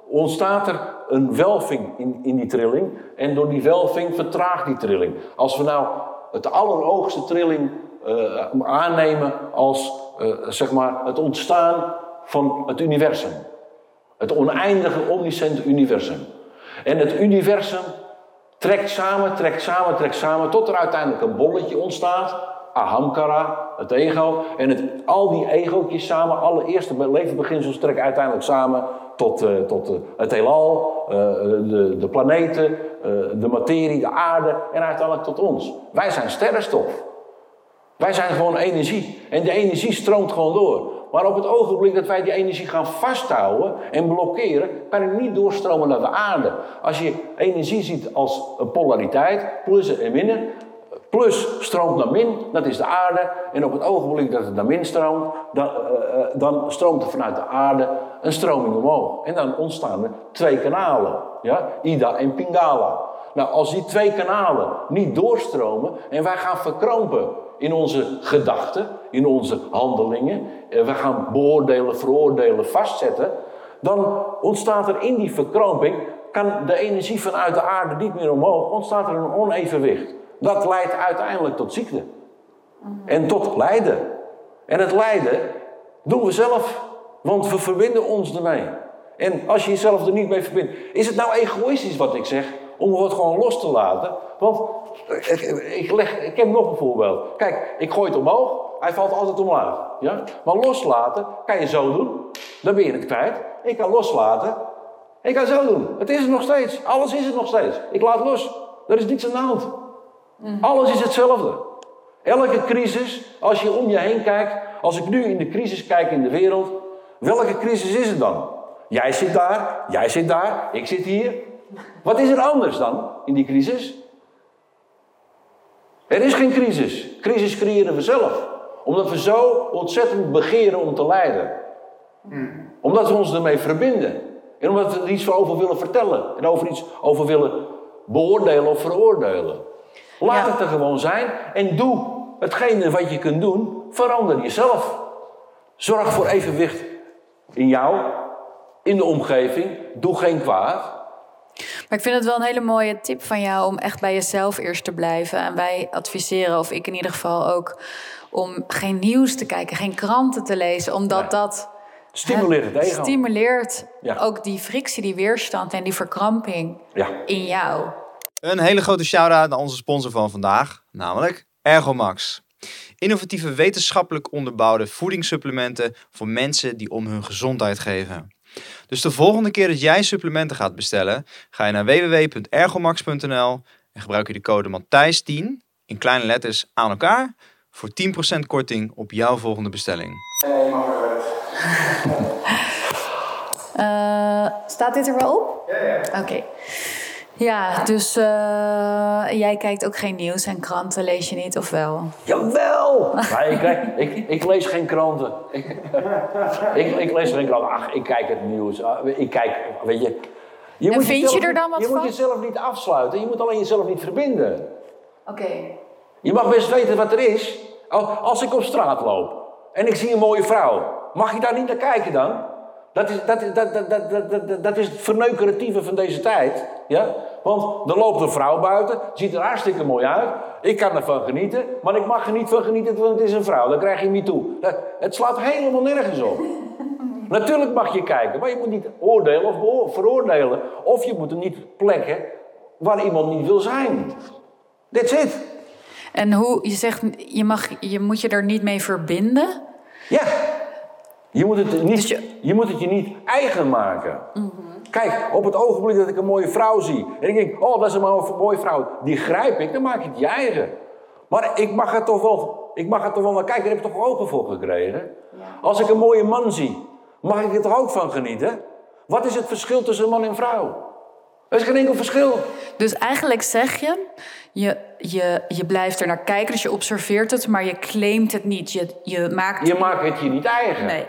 ontstaat er een welving in, in die trilling. En door die welving vertraagt die trilling. Als we nou het allerhoogste trilling eh, aannemen als eh, zeg maar het ontstaan van het universum. Het oneindige, omnisciënte universum. En het universum trekt samen, trekt samen, trekt samen, tot er uiteindelijk een bolletje ontstaat. Ahamkara, het ego. En het, al die egootjes samen, alle eerste levensbeginsels trekken uiteindelijk samen tot, eh, tot het heelal, de, de planeten, de materie, de aarde en uiteindelijk tot ons. Wij zijn sterrenstof. Wij zijn gewoon energie. En de energie stroomt gewoon door. Maar op het ogenblik dat wij die energie gaan vasthouden en blokkeren, kan het niet doorstromen naar de aarde. Als je energie ziet als een polariteit, plussen en minnen. Plus stroomt naar min, dat is de aarde. En op het ogenblik dat het naar min stroomt, dan, eh, eh, dan stroomt er vanuit de aarde een stroming omhoog. En dan ontstaan er twee kanalen. Ja? Ida en Pingala. Nou, als die twee kanalen niet doorstromen en wij gaan verkrampen in onze gedachten, in onze handelingen, en we gaan beoordelen, veroordelen, vastzetten, dan ontstaat er in die verkramping, kan de energie vanuit de aarde niet meer omhoog, ontstaat er een onevenwicht. Dat leidt uiteindelijk tot ziekte. En tot lijden. En het lijden doen we zelf, want we verbinden ons ermee. En als je jezelf er niet mee verbindt, is het nou egoïstisch wat ik zeg, om het gewoon los te laten? Want ik, ik, leg, ik heb nog een voorbeeld. Kijk, ik gooi het omhoog, hij valt altijd omlaag. Ja? Maar loslaten kan je zo doen, dan ben je het kwijt. Ik kan loslaten, ik kan zo doen. Het is er nog steeds, alles is er nog steeds. Ik laat los, er is niets aan de hand. Alles is hetzelfde. Elke crisis, als je om je heen kijkt, als ik nu in de crisis kijk in de wereld, welke crisis is het dan? Jij zit daar, jij zit daar, ik zit hier. Wat is er anders dan in die crisis? Er is geen crisis. Crisis creëren we zelf. Omdat we zo ontzettend begeren om te lijden. Omdat we ons ermee verbinden. En omdat we er iets over willen vertellen. En over iets over willen beoordelen of veroordelen. Laat Ja. het er gewoon zijn. En doe hetgene wat je kunt doen. Verander jezelf. Zorg voor evenwicht in jou, in de omgeving. Doe geen kwaad. Maar ik vind het wel een hele mooie tip van jou om echt bij jezelf eerst te blijven. En wij adviseren, of ik in ieder geval ook, om geen nieuws te kijken, geen kranten te lezen. Omdat dat Stimuleer het ego. stimuleert Ja. ook die frictie, die weerstand en die verkramping Ja. in jou. Een hele grote shout-out naar onze sponsor van vandaag, namelijk Ergomax. Innovatieve wetenschappelijk onderbouwde voedingssupplementen voor mensen die om hun gezondheid geven. Dus de volgende keer dat jij supplementen gaat bestellen, ga je naar www.ergomax.nl en gebruik je de code Matthijs10 in kleine letters aan elkaar voor 10% korting op jouw volgende bestelling. Eh, staat dit er wel op? Ja, ja. Oké. Ja, dus eh, jij kijkt ook geen nieuws en kranten lees je niet, of wel? Jawel! Maar ik, kijk- ik, ik lees geen kranten. Ik, ik, ik lees geen kranten. Ach, ik kijk het nieuws. Ah, Ik kijk, weet je... je En vind jezelf je er dan wat Je van? moet jezelf niet afsluiten. Je moet alleen jezelf niet verbinden. Oké. Je mag best weten wat er is. Al- Als ik op straat loop en ik zie een mooie vrouw, mag je daar niet naar kijken dan? Dat is, dat, is- dat, dat, dat, dat, dat, dat is het verneukeratieve van deze tijd. Ja? Want er loopt een vrouw buiten, ziet er hartstikke mooi uit. Ik kan ervan genieten, maar ik mag er niet van genieten, want het is een vrouw. Dan krijg je niet toe. Dat- Het slaat helemaal nergens op. Natuurlijk mag je kijken, maar je moet niet oordelen of veroordelen. Of je moet hem niet plekken waar iemand niet wil zijn. That's it. En hoe, je zegt, je, mag, je moet je er niet mee verbinden. Ja. Je moet het, niet, Dus je... je- moet het je niet eigen maken. Kijk, op het ogenblik dat ik een mooie vrouw zie... en ik denk, oh, dat is een mo- mooie vrouw, die grijp ik, dan maak je het je eigen. Maar ik mag er toch wel, ik mag er toch wel naar kijken, daar heb ik toch ogen voor gekregen. Als ik een mooie man zie, mag ik er toch ook van genieten? Wat is het verschil tussen man en vrouw? Er is geen enkel verschil. Dus eigenlijk zeg je, je, je, je blijft er naar kijken, dus je observeert het, maar je claimt het niet. Je, je maakt. Je maakt het je niet eigen. nee.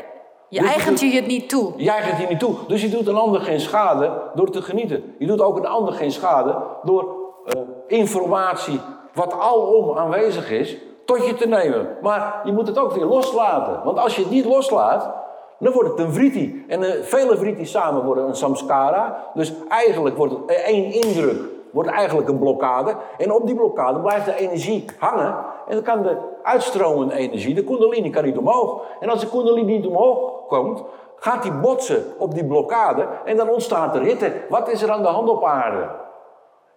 Je Dus je eigent je het niet toe. Jij gaat hier niet toe. Dus je doet een ander geen schade door te genieten. Je doet ook een ander geen schade door eh, informatie, wat alom aanwezig is, tot je te nemen. Maar je moet het ook weer loslaten. Want als je het niet loslaat, dan wordt het een vriti. En eh, vele vritis samen worden een samskara. Dus eigenlijk wordt het eh, één indruk, wordt eigenlijk een blokkade. En op die blokkade blijft de energie hangen. En dan kan de uitstromende energie, de kundalini, kan niet omhoog. En als de kundalini niet omhoog komt, gaat die botsen op die blokkade. En dan ontstaat er hitte. Wat is er aan de hand op aarde?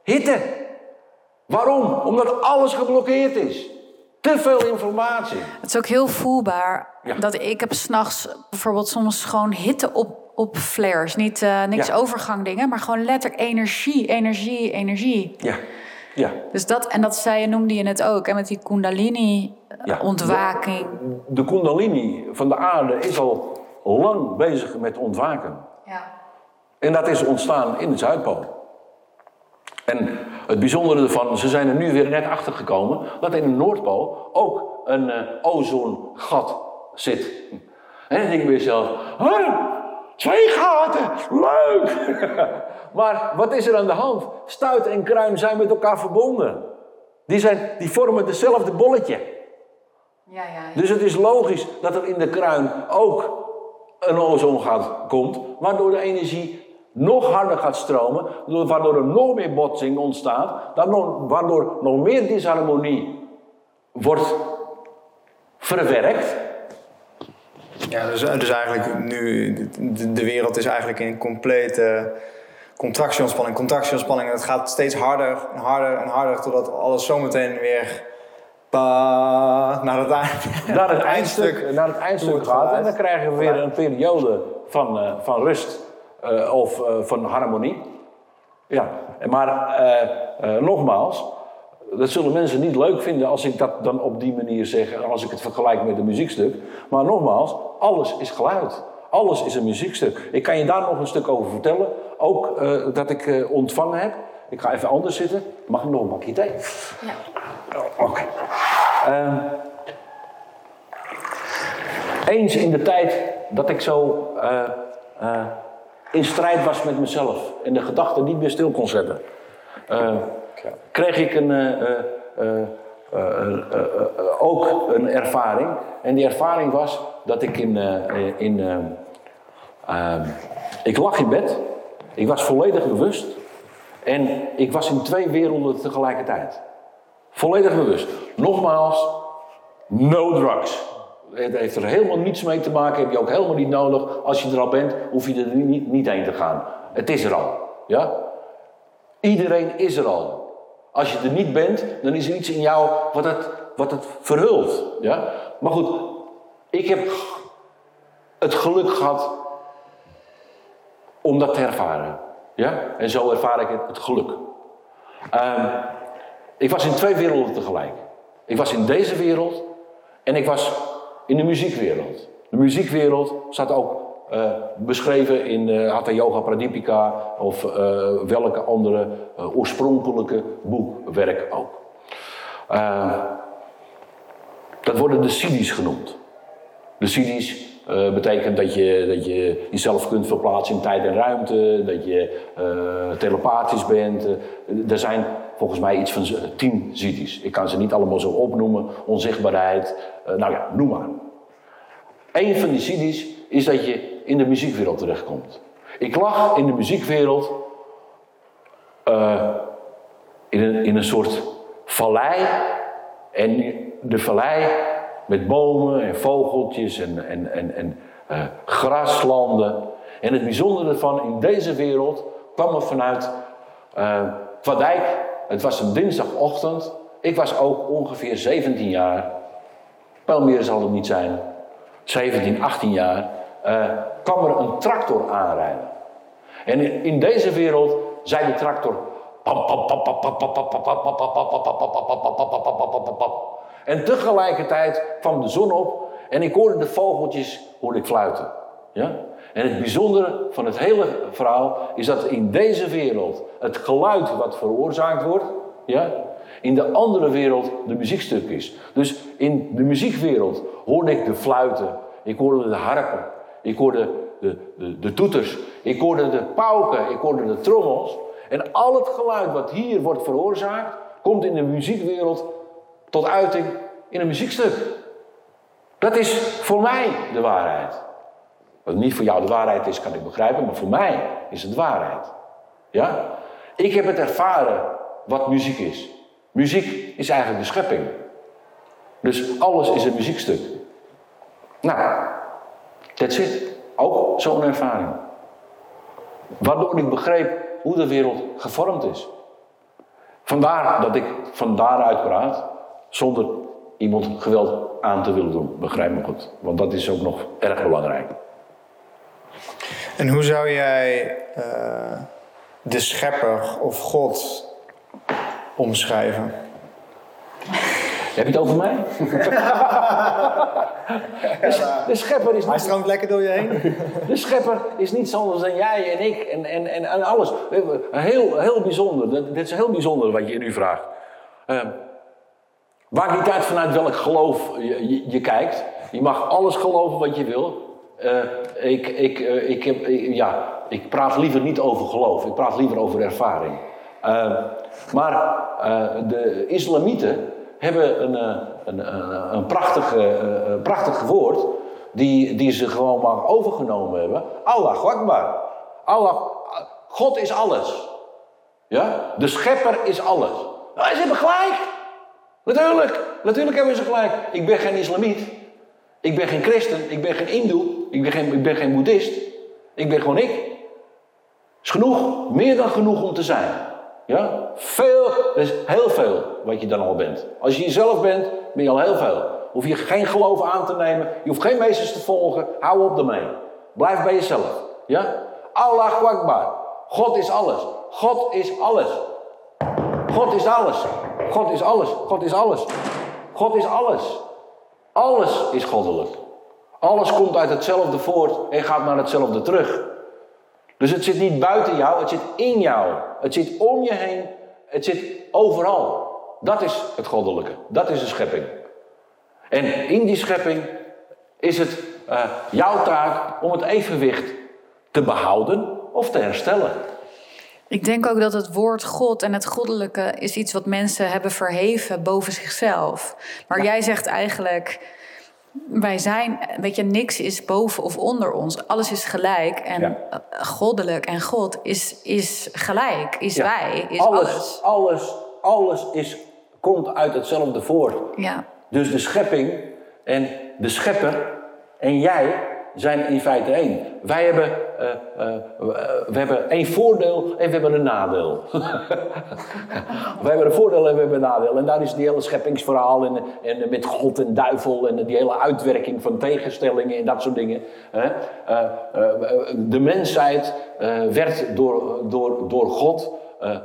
Hitte. Waarom? Omdat alles geblokkeerd is. Te veel informatie. Het is ook heel voelbaar Ja. dat ik heb s'nachts bijvoorbeeld soms gewoon hitte op, op flares. Niet eh, niks Ja. overgang dingen, maar gewoon letterlijk energie, energie, energie. Ja. Ja. Dus dat, en dat zei je, noemde je het ook. En met die kundalini Ja. ontwaking. De kundalini van de aarde is al lang bezig met ontwaken. Ja. En dat is ontstaan in de Zuidpool. En het bijzondere ervan, ze zijn er nu weer net achter gekomen dat in de Noordpool ook een eh, ozongat zit. En dan denk ik jezelf, "Huh, twee gaten, leuk! maar wat is er aan de hand? Stuit en kruin zijn met elkaar verbonden. Die, zijn, die vormen hetzelfde bolletje. Ja, ja, Dus het is logisch dat er in de kruin ook een ozongat komt, waardoor de energie nog harder gaat stromen, waardoor er nog meer botsing ontstaat, dan nog- waardoor nog meer disharmonie wordt verwerkt. Ja, dus, dus eigenlijk nu, de, de wereld is eigenlijk in complete contractieontspanning, contractieontspanning. En het gaat steeds harder en harder en harder, totdat alles zometeen weer naar het, Naar het eindstuk, naar het eindstuk gaat en dan krijgen we weer een periode van, eh, van rust eh, of eh, van harmonie. Ja, en maar nogmaals, dat zullen mensen niet leuk vinden als ik dat dan op die manier zeg, en als ik het vergelijk met een muziekstuk. Maar nogmaals, alles is geluid. Alles is een muziekstuk. Ik kan je daar nog een stuk over vertellen. Ook eh, dat ik eh, ontvangen heb. Ik ga even anders zitten. Mag ik nog een bakje thee? Ja. Oh, Oké. Ehm, eens in de tijd dat ik zo eh, eh, in strijd was met mezelf en de gedachten niet meer stil kon zetten, eh, kreeg ik een, ook een ervaring. En die ervaring was dat ik in. eh, in eh, ehm, ik lag in bed, ik was volledig bewust en ik was in twee werelden tegelijkertijd. Volledig bewust. Nogmaals, no drugs. Het heeft er helemaal niets mee te maken, heb je ook helemaal niet nodig. Als je er al bent, hoef je er niet, niet heen te gaan. Het is er al. Ja? Iedereen is er al. Als je er niet bent, dan is er iets in jou wat het, wat het verhult. Ja? Maar goed, ik heb het geluk gehad om dat te ervaren. Ja? En zo ervaar ik het, geluk. Ehm, ik was in twee werelden tegelijk. Ik was in deze wereld en ik was in de muziekwereld. De muziekwereld staat ook eh, beschreven in eh Hatha Yoga Pradipika of eh, welke andere oorspronkelijke boekwerk ook. Eh, dat worden de siddhis genoemd. De siddhis eh, betekent dat je, dat je jezelf kunt verplaatsen in tijd en ruimte, dat je eh, telepathisch bent. Eh, er zijn volgens mij iets van tien siddhis. Ik kan ze niet allemaal zo opnoemen. Onzichtbaarheid, nou ja, noem maar. Een van die siddhis is dat je in de muziekwereld terechtkomt. Ik lag in de muziekwereld in, een, in een soort vallei. En de vallei met bomen en vogeltjes en, en, en, en eh, graslanden. En het bijzondere ervan in deze wereld kwam er vanuit eh Kwadijk. Het was een dinsdagochtend. Ik was ook ongeveer 17 jaar. Wel meer zal het niet zijn. 17, 18 jaar. eh, kwam er een tractor aanrijden. En in deze wereld zei de tractor. En tegelijkertijd kwam de zon op en ik hoorde de vogeltjes hoorde ik fluiten. Ja? En het bijzondere van het hele verhaal is dat in deze wereld het geluid wat veroorzaakt wordt, ja, in de andere wereld de muziekstuk is. Dus in de muziekwereld hoorde ik de fluiten, ik hoorde de harpen, ik hoorde de, de, de toeters, ik hoorde de pauken, ik hoorde de trommels. En al het geluid wat hier wordt veroorzaakt, komt in de muziekwereld tot uiting in een muziekstuk. Dat is voor mij de waarheid. Wat niet voor jou de waarheid is, kan ik begrijpen, maar voor mij is het waarheid. Ja? Ik heb het ervaren wat muziek is. Muziek is eigenlijk de schepping. Dus alles is een muziekstuk. Nou, that's it. Ook zo'n ervaring. Waardoor ik begreep hoe de wereld gevormd is. Vandaar dat ik van daaruit praat, zonder iemand geweld aan te willen doen. Begrijp me goed, want dat is ook nog erg belangrijk. En hoe zou jij eh, de schepper of God omschrijven? Heb je het over mij? de, de schepper is Hij niet, stroomt lekker door je heen. de schepper is niet anders dan jij en ik en, en, en, en alles. Heel, heel bijzonder. Dit is heel bijzonder wat je nu vraagt. Uh, maakt niet uit vanuit welk geloof je, je, kijkt. Je mag alles geloven wat je wil. Eh, ik, ik, eh, ik, ja, ik praat liever niet over geloof. Ik praat liever over ervaring. Eh, maar de islamieten hebben een, een, een, een prachtig, prachtig woord... Die, die ze gewoon maar overgenomen hebben. Allah Akbar. Allah, God is alles. Ja? De schepper is alles. Nou, ze hebben gelijk. Natuurlijk, natuurlijk hebben ze gelijk. Ik ben geen islamiet. Ik ben geen christen. Ik ben geen hindoe. Ik ben geen, ik ben geen boeddhist. Ik ben gewoon ik. Is genoeg, meer dan genoeg om te zijn. Ja? Veel, dat is heel veel wat je dan al bent. Als je jezelf bent, ben je al heel veel. Hoef je geen geloof aan te nemen. Je hoeft geen meesters te volgen. Hou op ermee. Blijf bij jezelf. Ja? Allah Akbar. God is alles. God is alles. God is alles. God is alles. God is alles. God is alles. Alles is goddelijk. Alles komt uit hetzelfde voort en gaat naar hetzelfde terug. Dus het zit niet buiten jou, het zit in jou. Het zit om je heen, het zit overal. Dat is het goddelijke, dat is de schepping. En in die schepping is het uh, jouw taak om het evenwicht te behouden of te herstellen. Ik denk ook dat het woord God en het goddelijke is iets wat mensen hebben verheven boven zichzelf. Maar jij zegt eigenlijk, wij zijn, weet je, niks is boven of onder ons. Alles is gelijk. En ja. goddelijk en God is, is gelijk, is wij, is alles. Alles, alles, alles is, komt uit hetzelfde voort. Ja. Dus de schepping en de schepper en jij zijn in feite één. Wij hebben, uh, we hebben één voordeel en we hebben een nadeel. Wij hebben een voordeel en we hebben een nadeel. En daar is die hele scheppingsverhaal en, en met God en duivel en die hele uitwerking van tegenstellingen en dat soort dingen. de mensheid werd door, door, door God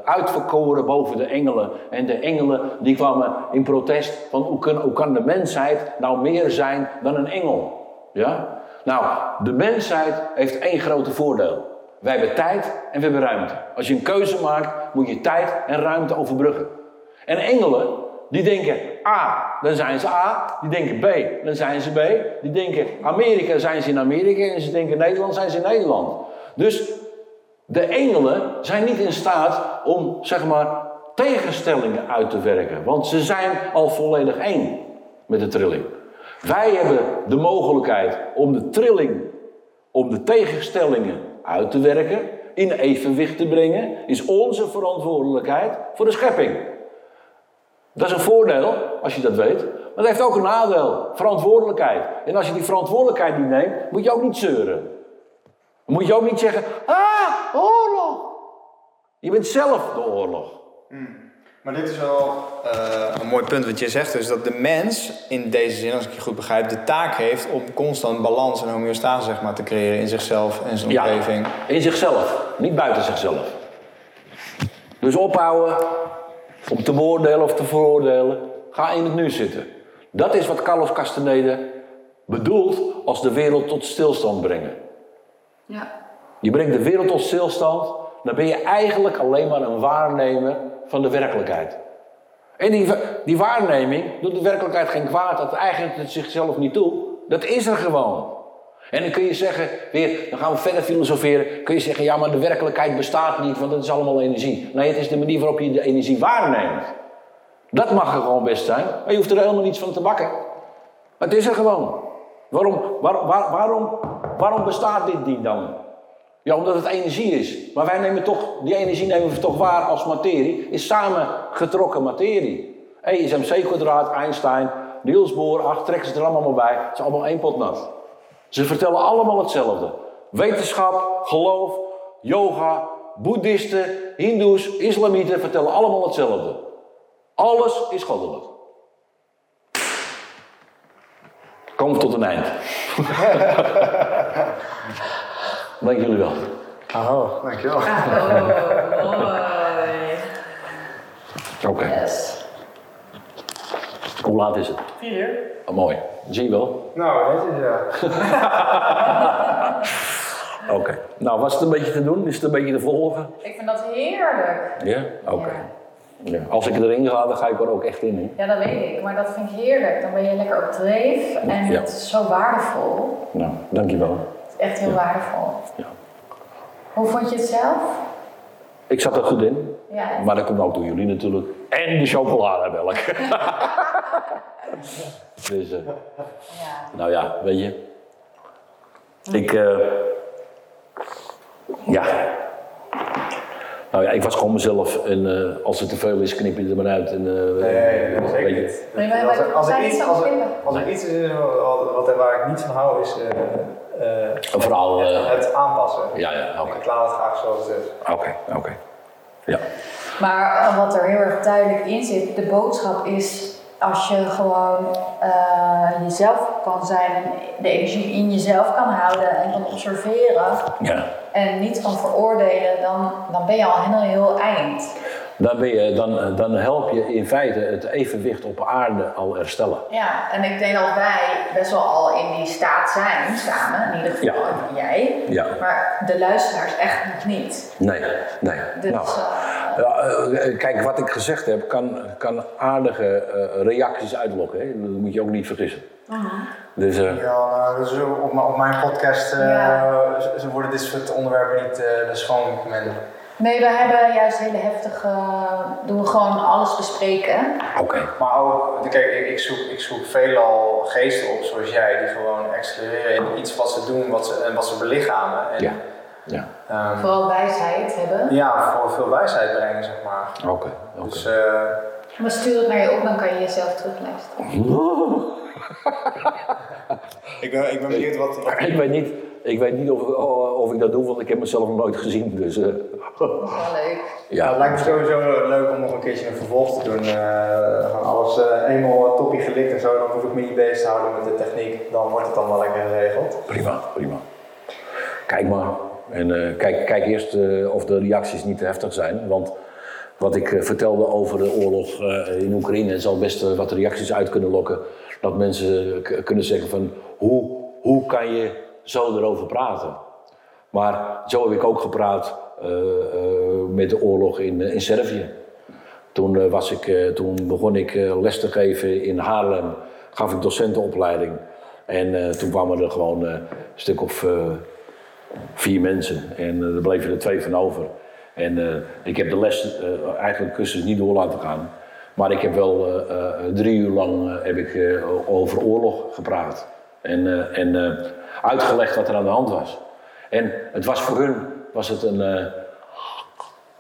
uitverkoren boven de engelen. En de engelen die kwamen in protest van hoe kan, hoe kan de mensheid nou meer zijn dan een engel? Ja? Nou, de mensheid heeft één grote voordeel. Wij hebben tijd en we hebben ruimte. Als je een keuze maakt, moet je tijd en ruimte overbruggen. En engelen, die denken A, dan zijn ze A. Die denken B, dan zijn ze B. Die denken Amerika, zijn ze in Amerika. En ze denken Nederland, zijn ze in Nederland. Dus de engelen zijn niet in staat om, zeg maar, tegenstellingen uit te werken. Want ze zijn al volledig één met de trilling. Wij hebben de mogelijkheid om de trilling, om de tegenstellingen uit te werken, in evenwicht te brengen, is onze verantwoordelijkheid voor de schepping. Dat is een voordeel, als je dat weet. Maar dat heeft ook een nadeel, verantwoordelijkheid. En als je die verantwoordelijkheid niet neemt, moet je ook niet zeuren. Dan moet je ook niet zeggen, ah, oorlog. Je bent zelf de oorlog. Hmm. Maar dit is wel uh, een mooi punt wat je zegt. Dus dat de mens in deze zin, als ik je goed begrijp, de taak heeft om constant balans en homeostase zeg maar, te creëren in zichzelf en zijn Ja, omgeving. in zichzelf, niet buiten zichzelf. Dus ophouden om te beoordelen of te veroordelen. Ga in het nu zitten. Dat is wat Carlos Castaneda bedoelt als de wereld tot stilstand brengen. Ja. Je brengt de wereld tot stilstand, dan ben je eigenlijk alleen maar een waarnemer van de werkelijkheid. En die, die waarneming doet de werkelijkheid geen kwaad, dat eigent het zichzelf niet toe. Dat is er gewoon. En dan kun je zeggen, weer, dan gaan we verder filosoferen, kun je zeggen, ja maar de werkelijkheid bestaat niet, want het is allemaal energie. Nee, het is de manier waarop je de energie waarneemt. Dat mag er gewoon best zijn, maar je hoeft er helemaal niets van te bakken. Het is er gewoon. Waarom, waar, waar, waarom, waarom bestaat dit niet dan? Ja, omdat het energie is. Maar wij nemen toch, die energie nemen we toch waar als materie, is samengetrokken materie. E is mc kwadraat, Einstein, Niels Bohr, ach, trekken ze er allemaal bij. Het is allemaal één pot nat. Ze vertellen allemaal hetzelfde. Wetenschap, geloof, yoga, boeddhisten, hindoes, islamieten vertellen allemaal hetzelfde. Alles is goddelijk. We tot een eind. Dank jullie wel. Oh, dankjewel. Oh, mooi. Oké. Yes. Hoe laat is het? Vier? Oh, mooi. Zie je wel. Nou, dit is ja. Oké. Nou, was het een beetje te doen? Is het een beetje te volgen? Ik vind dat heerlijk. Ja? Oké. Ja. Als ik erin ga, dan ga ik er ook echt in. Hè? Ja, dat weet ik, maar dat vind ik heerlijk. Dan ben je lekker op dreef en Ja. het is zo waardevol. Nou, dankjewel. Echt heel waardevol. Ja. Hoe vond je het zelf? Ik zat er goed in. Ja, Maar dat komt ook door jullie natuurlijk. En de chocolademelk. dus, eh, ja. nou ja, weet je. Ik, eh, ja. Nou ja, ik was gewoon mezelf. En eh, als het te veel is, knip je er maar uit. En, eh, Nee, dat zeker weet je. niet. Nee, maar- Als er, als er iets, als er, als er iets is wat, wat, waar ik niet van hou, is eh, eh, Een verhaal. eh, het aanpassen. ja, ja, oké. Ik laat het graag zoals het is. Oké, oké. Ja. Maar eh, wat er heel erg duidelijk in zit, de boodschap is als je gewoon eh, jezelf kan zijn en de energie in jezelf kan houden en kan observeren ja. En niet kan veroordelen, dan, dan ben je al heel, heel eind. dan, ben je, dan, dan help je in feite het evenwicht op aarde al herstellen. Ja, en ik denk dat wij best wel al in die staat zijn samen, in ieder geval Ja. jij. Ja. Maar de luisteraars echt nog niet. Nee, nee. Dus, Nou, eh, kijk, wat ik gezegd heb, kan, kan aardige eh, reacties uitlokken. Hè? Dat moet je ook niet vergissen. Dus, eh, Ja, nou, dus op, mijn- op mijn podcast eh, Ja. ze- worden dit soort onderwerpen niet uh, de men. Nee, we hebben juist hele heftige. doen we gewoon alles bespreken. oké. Maar ook, kijk, ik, ik, zoek, ik zoek veelal geesten op zoals jij, die gewoon excelleren in iets wat ze doen wat ze, en wat ze belichamen. En, Ja. Ja, Ehm, Vooral wijsheid hebben. ja, voor veel wijsheid brengen, zeg maar. oké. Dus, eh, Maar stuur het naar je op, dan kan je jezelf terugluisteren. ik, ben, ik ben benieuwd wat. Ik weet niet, ik weet niet of, of ik dat doe, want ik heb mezelf nog nooit gezien. Dus, eh, Dat is wel leuk. Ja, het lijkt me sowieso leuk om nog een keertje een vervolg te doen. Eh, gewoon alles eh, eenmaal toppie gelikt en zo, dan hoef ik me niet bezig te houden met de techniek. Dan wordt het allemaal lekker geregeld. prima, prima. Kijk maar. En eh, kijk, kijk eerst eh, of de reacties niet te heftig zijn. Want wat ik eh, vertelde over de oorlog in Oekraïne zal best wat reacties uit kunnen lokken. Dat mensen kunnen zeggen van hoe, hoe kan je zo erover praten? Maar zo heb ik ook gepraat met de oorlog in, in Servië. Toen, was ik, toen begon ik les te geven in Haarlem. Gaf ik docentenopleiding. En toen kwamen er gewoon een stuk of vier mensen. En eh, er bleven er twee van over. En eh, ik heb de les eh, eigenlijk cursus niet door laten gaan. Maar ik heb wel drie uur lang heb ik, over oorlog gepraat. En, en uitgelegd wat er aan de hand was. En het was voor hun was het een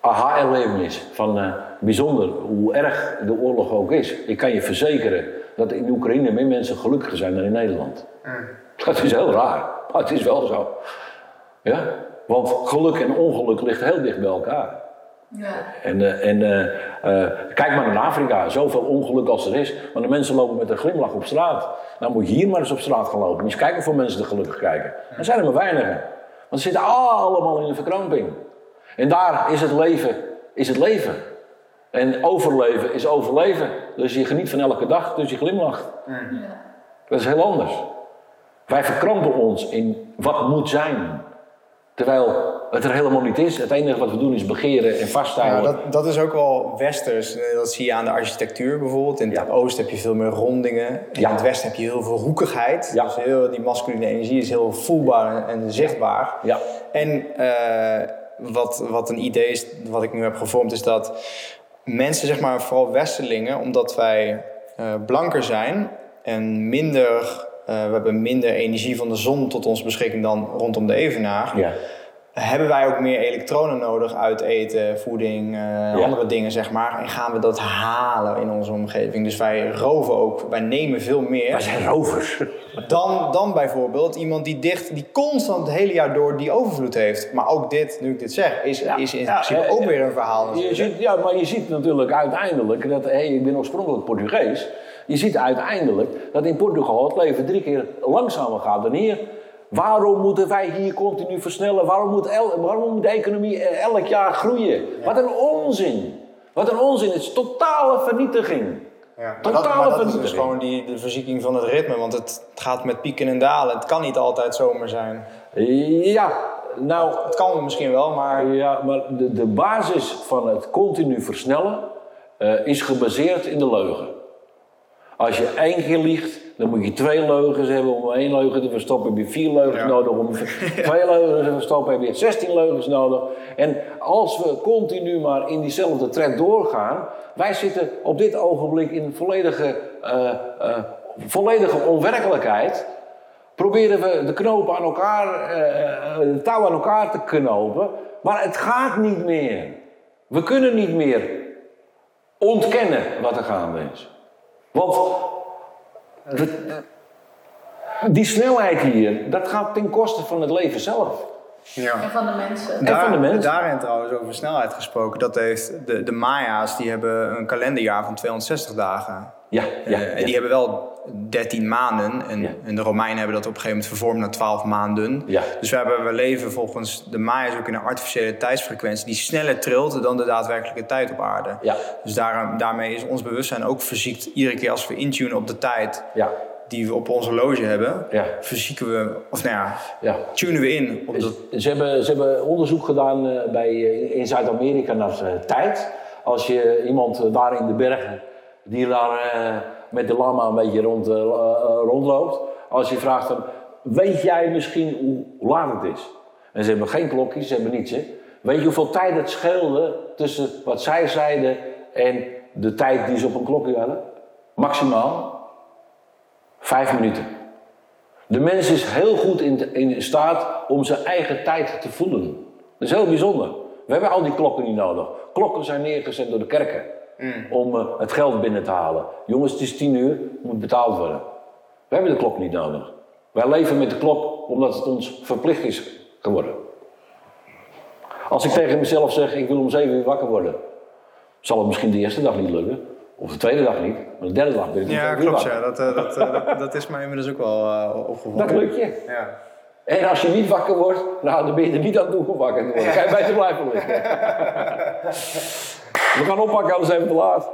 aha-erlevenis. Van bijzonder hoe erg de oorlog ook is. Ik kan je verzekeren dat in Oekraïne meer mensen gelukkiger zijn dan in Nederland. Dat is heel raar, maar het is wel zo. Ja? Want geluk en ongeluk ligt heel dicht bij elkaar. Ja. En, eh, en eh, eh, kijk maar naar Afrika, zoveel ongeluk als er is. Maar de mensen lopen met een glimlach op straat. Nou moet je hier maar eens op straat gaan lopen. Eens kijken hoeveel mensen er gelukkig kijken. Dan zijn er maar weinigen. Want ze zitten allemaal in een verkramping. En daar is het leven, is het leven. En overleven is overleven. Dus je geniet van elke dag, dus je glimlacht. Dat is heel anders. Wij verkrampen ons in wat moet zijn. Terwijl het er helemaal niet is. Het enige wat we doen is begeren en Ja, vasthouden. dat, dat is ook wel westers. Eh, Dat zie je aan de architectuur bijvoorbeeld. In het Ja. oosten heb je veel meer rondingen. En Ja. in het westen heb je heel veel hoekigheid. Ja. Dus heel, die masculine energie is heel voelbaar en, en zichtbaar. Ja. En eh, wat, wat een idee is, wat ik nu heb gevormd, is dat mensen, zeg maar, vooral westerlingen, omdat wij eh, blanker zijn en minder, eh, we hebben minder energie van de zon tot onze beschikking dan rondom de evenaar, Ja. hebben wij ook meer elektronen nodig uit eten, voeding, eh, andere dingen, zeg maar. En gaan we dat halen in onze omgeving. Dus wij roven ook, wij nemen veel meer. Wij zijn rovers. Dan, dan bijvoorbeeld iemand die dicht, die constant het hele jaar door die overvloed heeft. Maar ook dit, nu ik dit zeg, is, Ja. is in principe eh, ook weer een verhaal. Je ziet, ja, maar je ziet natuurlijk uiteindelijk dat, hé, ik ben oorspronkelijk Portugees. Je ziet uiteindelijk dat in Portugal het leven drie keer langzamer gaat dan hier. Waarom moeten wij hier continu versnellen? Waarom moet, el- waarom moet de economie eh, elk jaar groeien? Wat een onzin! Wat een onzin! Het is totale vernietiging. Ja, maar Totale dat, maar dat is dus gewoon die, de verzieking van het ritme. Want het, het gaat met pieken en dalen. Het kan niet altijd zomer zijn. Ja, nou, Het kan misschien wel, maar Ja, maar de, de basis van het continu versnellen eh, is gebaseerd in de leugen. Als je één keer liegt, dan moet je twee leugens hebben om één leugen te verstoppen. Heb je vier leugens Ja. nodig om twee leugens te verstoppen. Heb je 16 leugens nodig. En als we continu maar in diezelfde trend doorgaan. Wij zitten op dit ogenblik in volledige, eh, eh, volledige onwerkelijkheid proberen we de knopen aan elkaar, eh, de touw aan elkaar te knopen. Maar het gaat niet meer. We kunnen niet meer ontkennen wat er gaande is. Want de- die snelheid hier, dat gaat ten koste van het leven zelf. ja. En van de mensen. En van de mensen. Daarin trouwens over snelheid gesproken. Dat heeft de, de Maya's die hebben een kalenderjaar van 260 dagen. Ja, ja, Eh, en ja. die hebben wel 13 maanden. En, Ja. en de Romeinen hebben dat op een gegeven moment vervormd naar 12 maanden. Ja. Dus we, hebben, we leven volgens de Maya's ook in een artificiële tijdsfrequentie die sneller trilt dan de daadwerkelijke tijd op aarde. Ja. Dus daar, daarmee is ons bewustzijn ook verziekt. Iedere keer als we intunen op de tijd die we op ons horloge hebben, Ja. verzieken we, of nou ja, ja. tunen we in op dat. Ze hebben, ze hebben onderzoek gedaan eh, bij, eh, in Zuid-Amerika naar tijd. Als je iemand daar in de bergen, die daar eh, met de lama een beetje rond, eh, rondloopt. Als je vraagt hem, weet jij misschien hoe, hoe laat het is? En ze hebben geen klokjes, ze hebben niets. Hè? Weet je hoeveel tijd het scheelde tussen wat zij zeiden en de tijd die ze op een klokje hadden? Maximaal vijf minuten. De mens is heel goed in, in staat om zijn eigen tijd te voelen. Dat is heel bijzonder. We hebben al die klokken niet nodig. Klokken zijn neergezet door de kerken om eh, het geld binnen te halen. Jongens, het is tien uur, moet betaald worden. We hebben de klok niet nodig. Wij leven met de klok omdat het ons verplicht is geworden. Als ik tegen mezelf zeg, ik wil om zeven uur wakker worden, zal het misschien de eerste dag niet lukken. Of de tweede dag niet, maar de derde dag ben ik om Ja, klopt. Ja. Dat, eh, dat, eh, dat, dat is mij inmiddels ook wel eh, opgevallen. Dat lukt je. Ja. En als je niet wakker wordt, nou, dan ben je er niet aan toe om wakker te worden. Dan kan je beter blijven liggen. We gaan oppakken, anders zijn we te laat.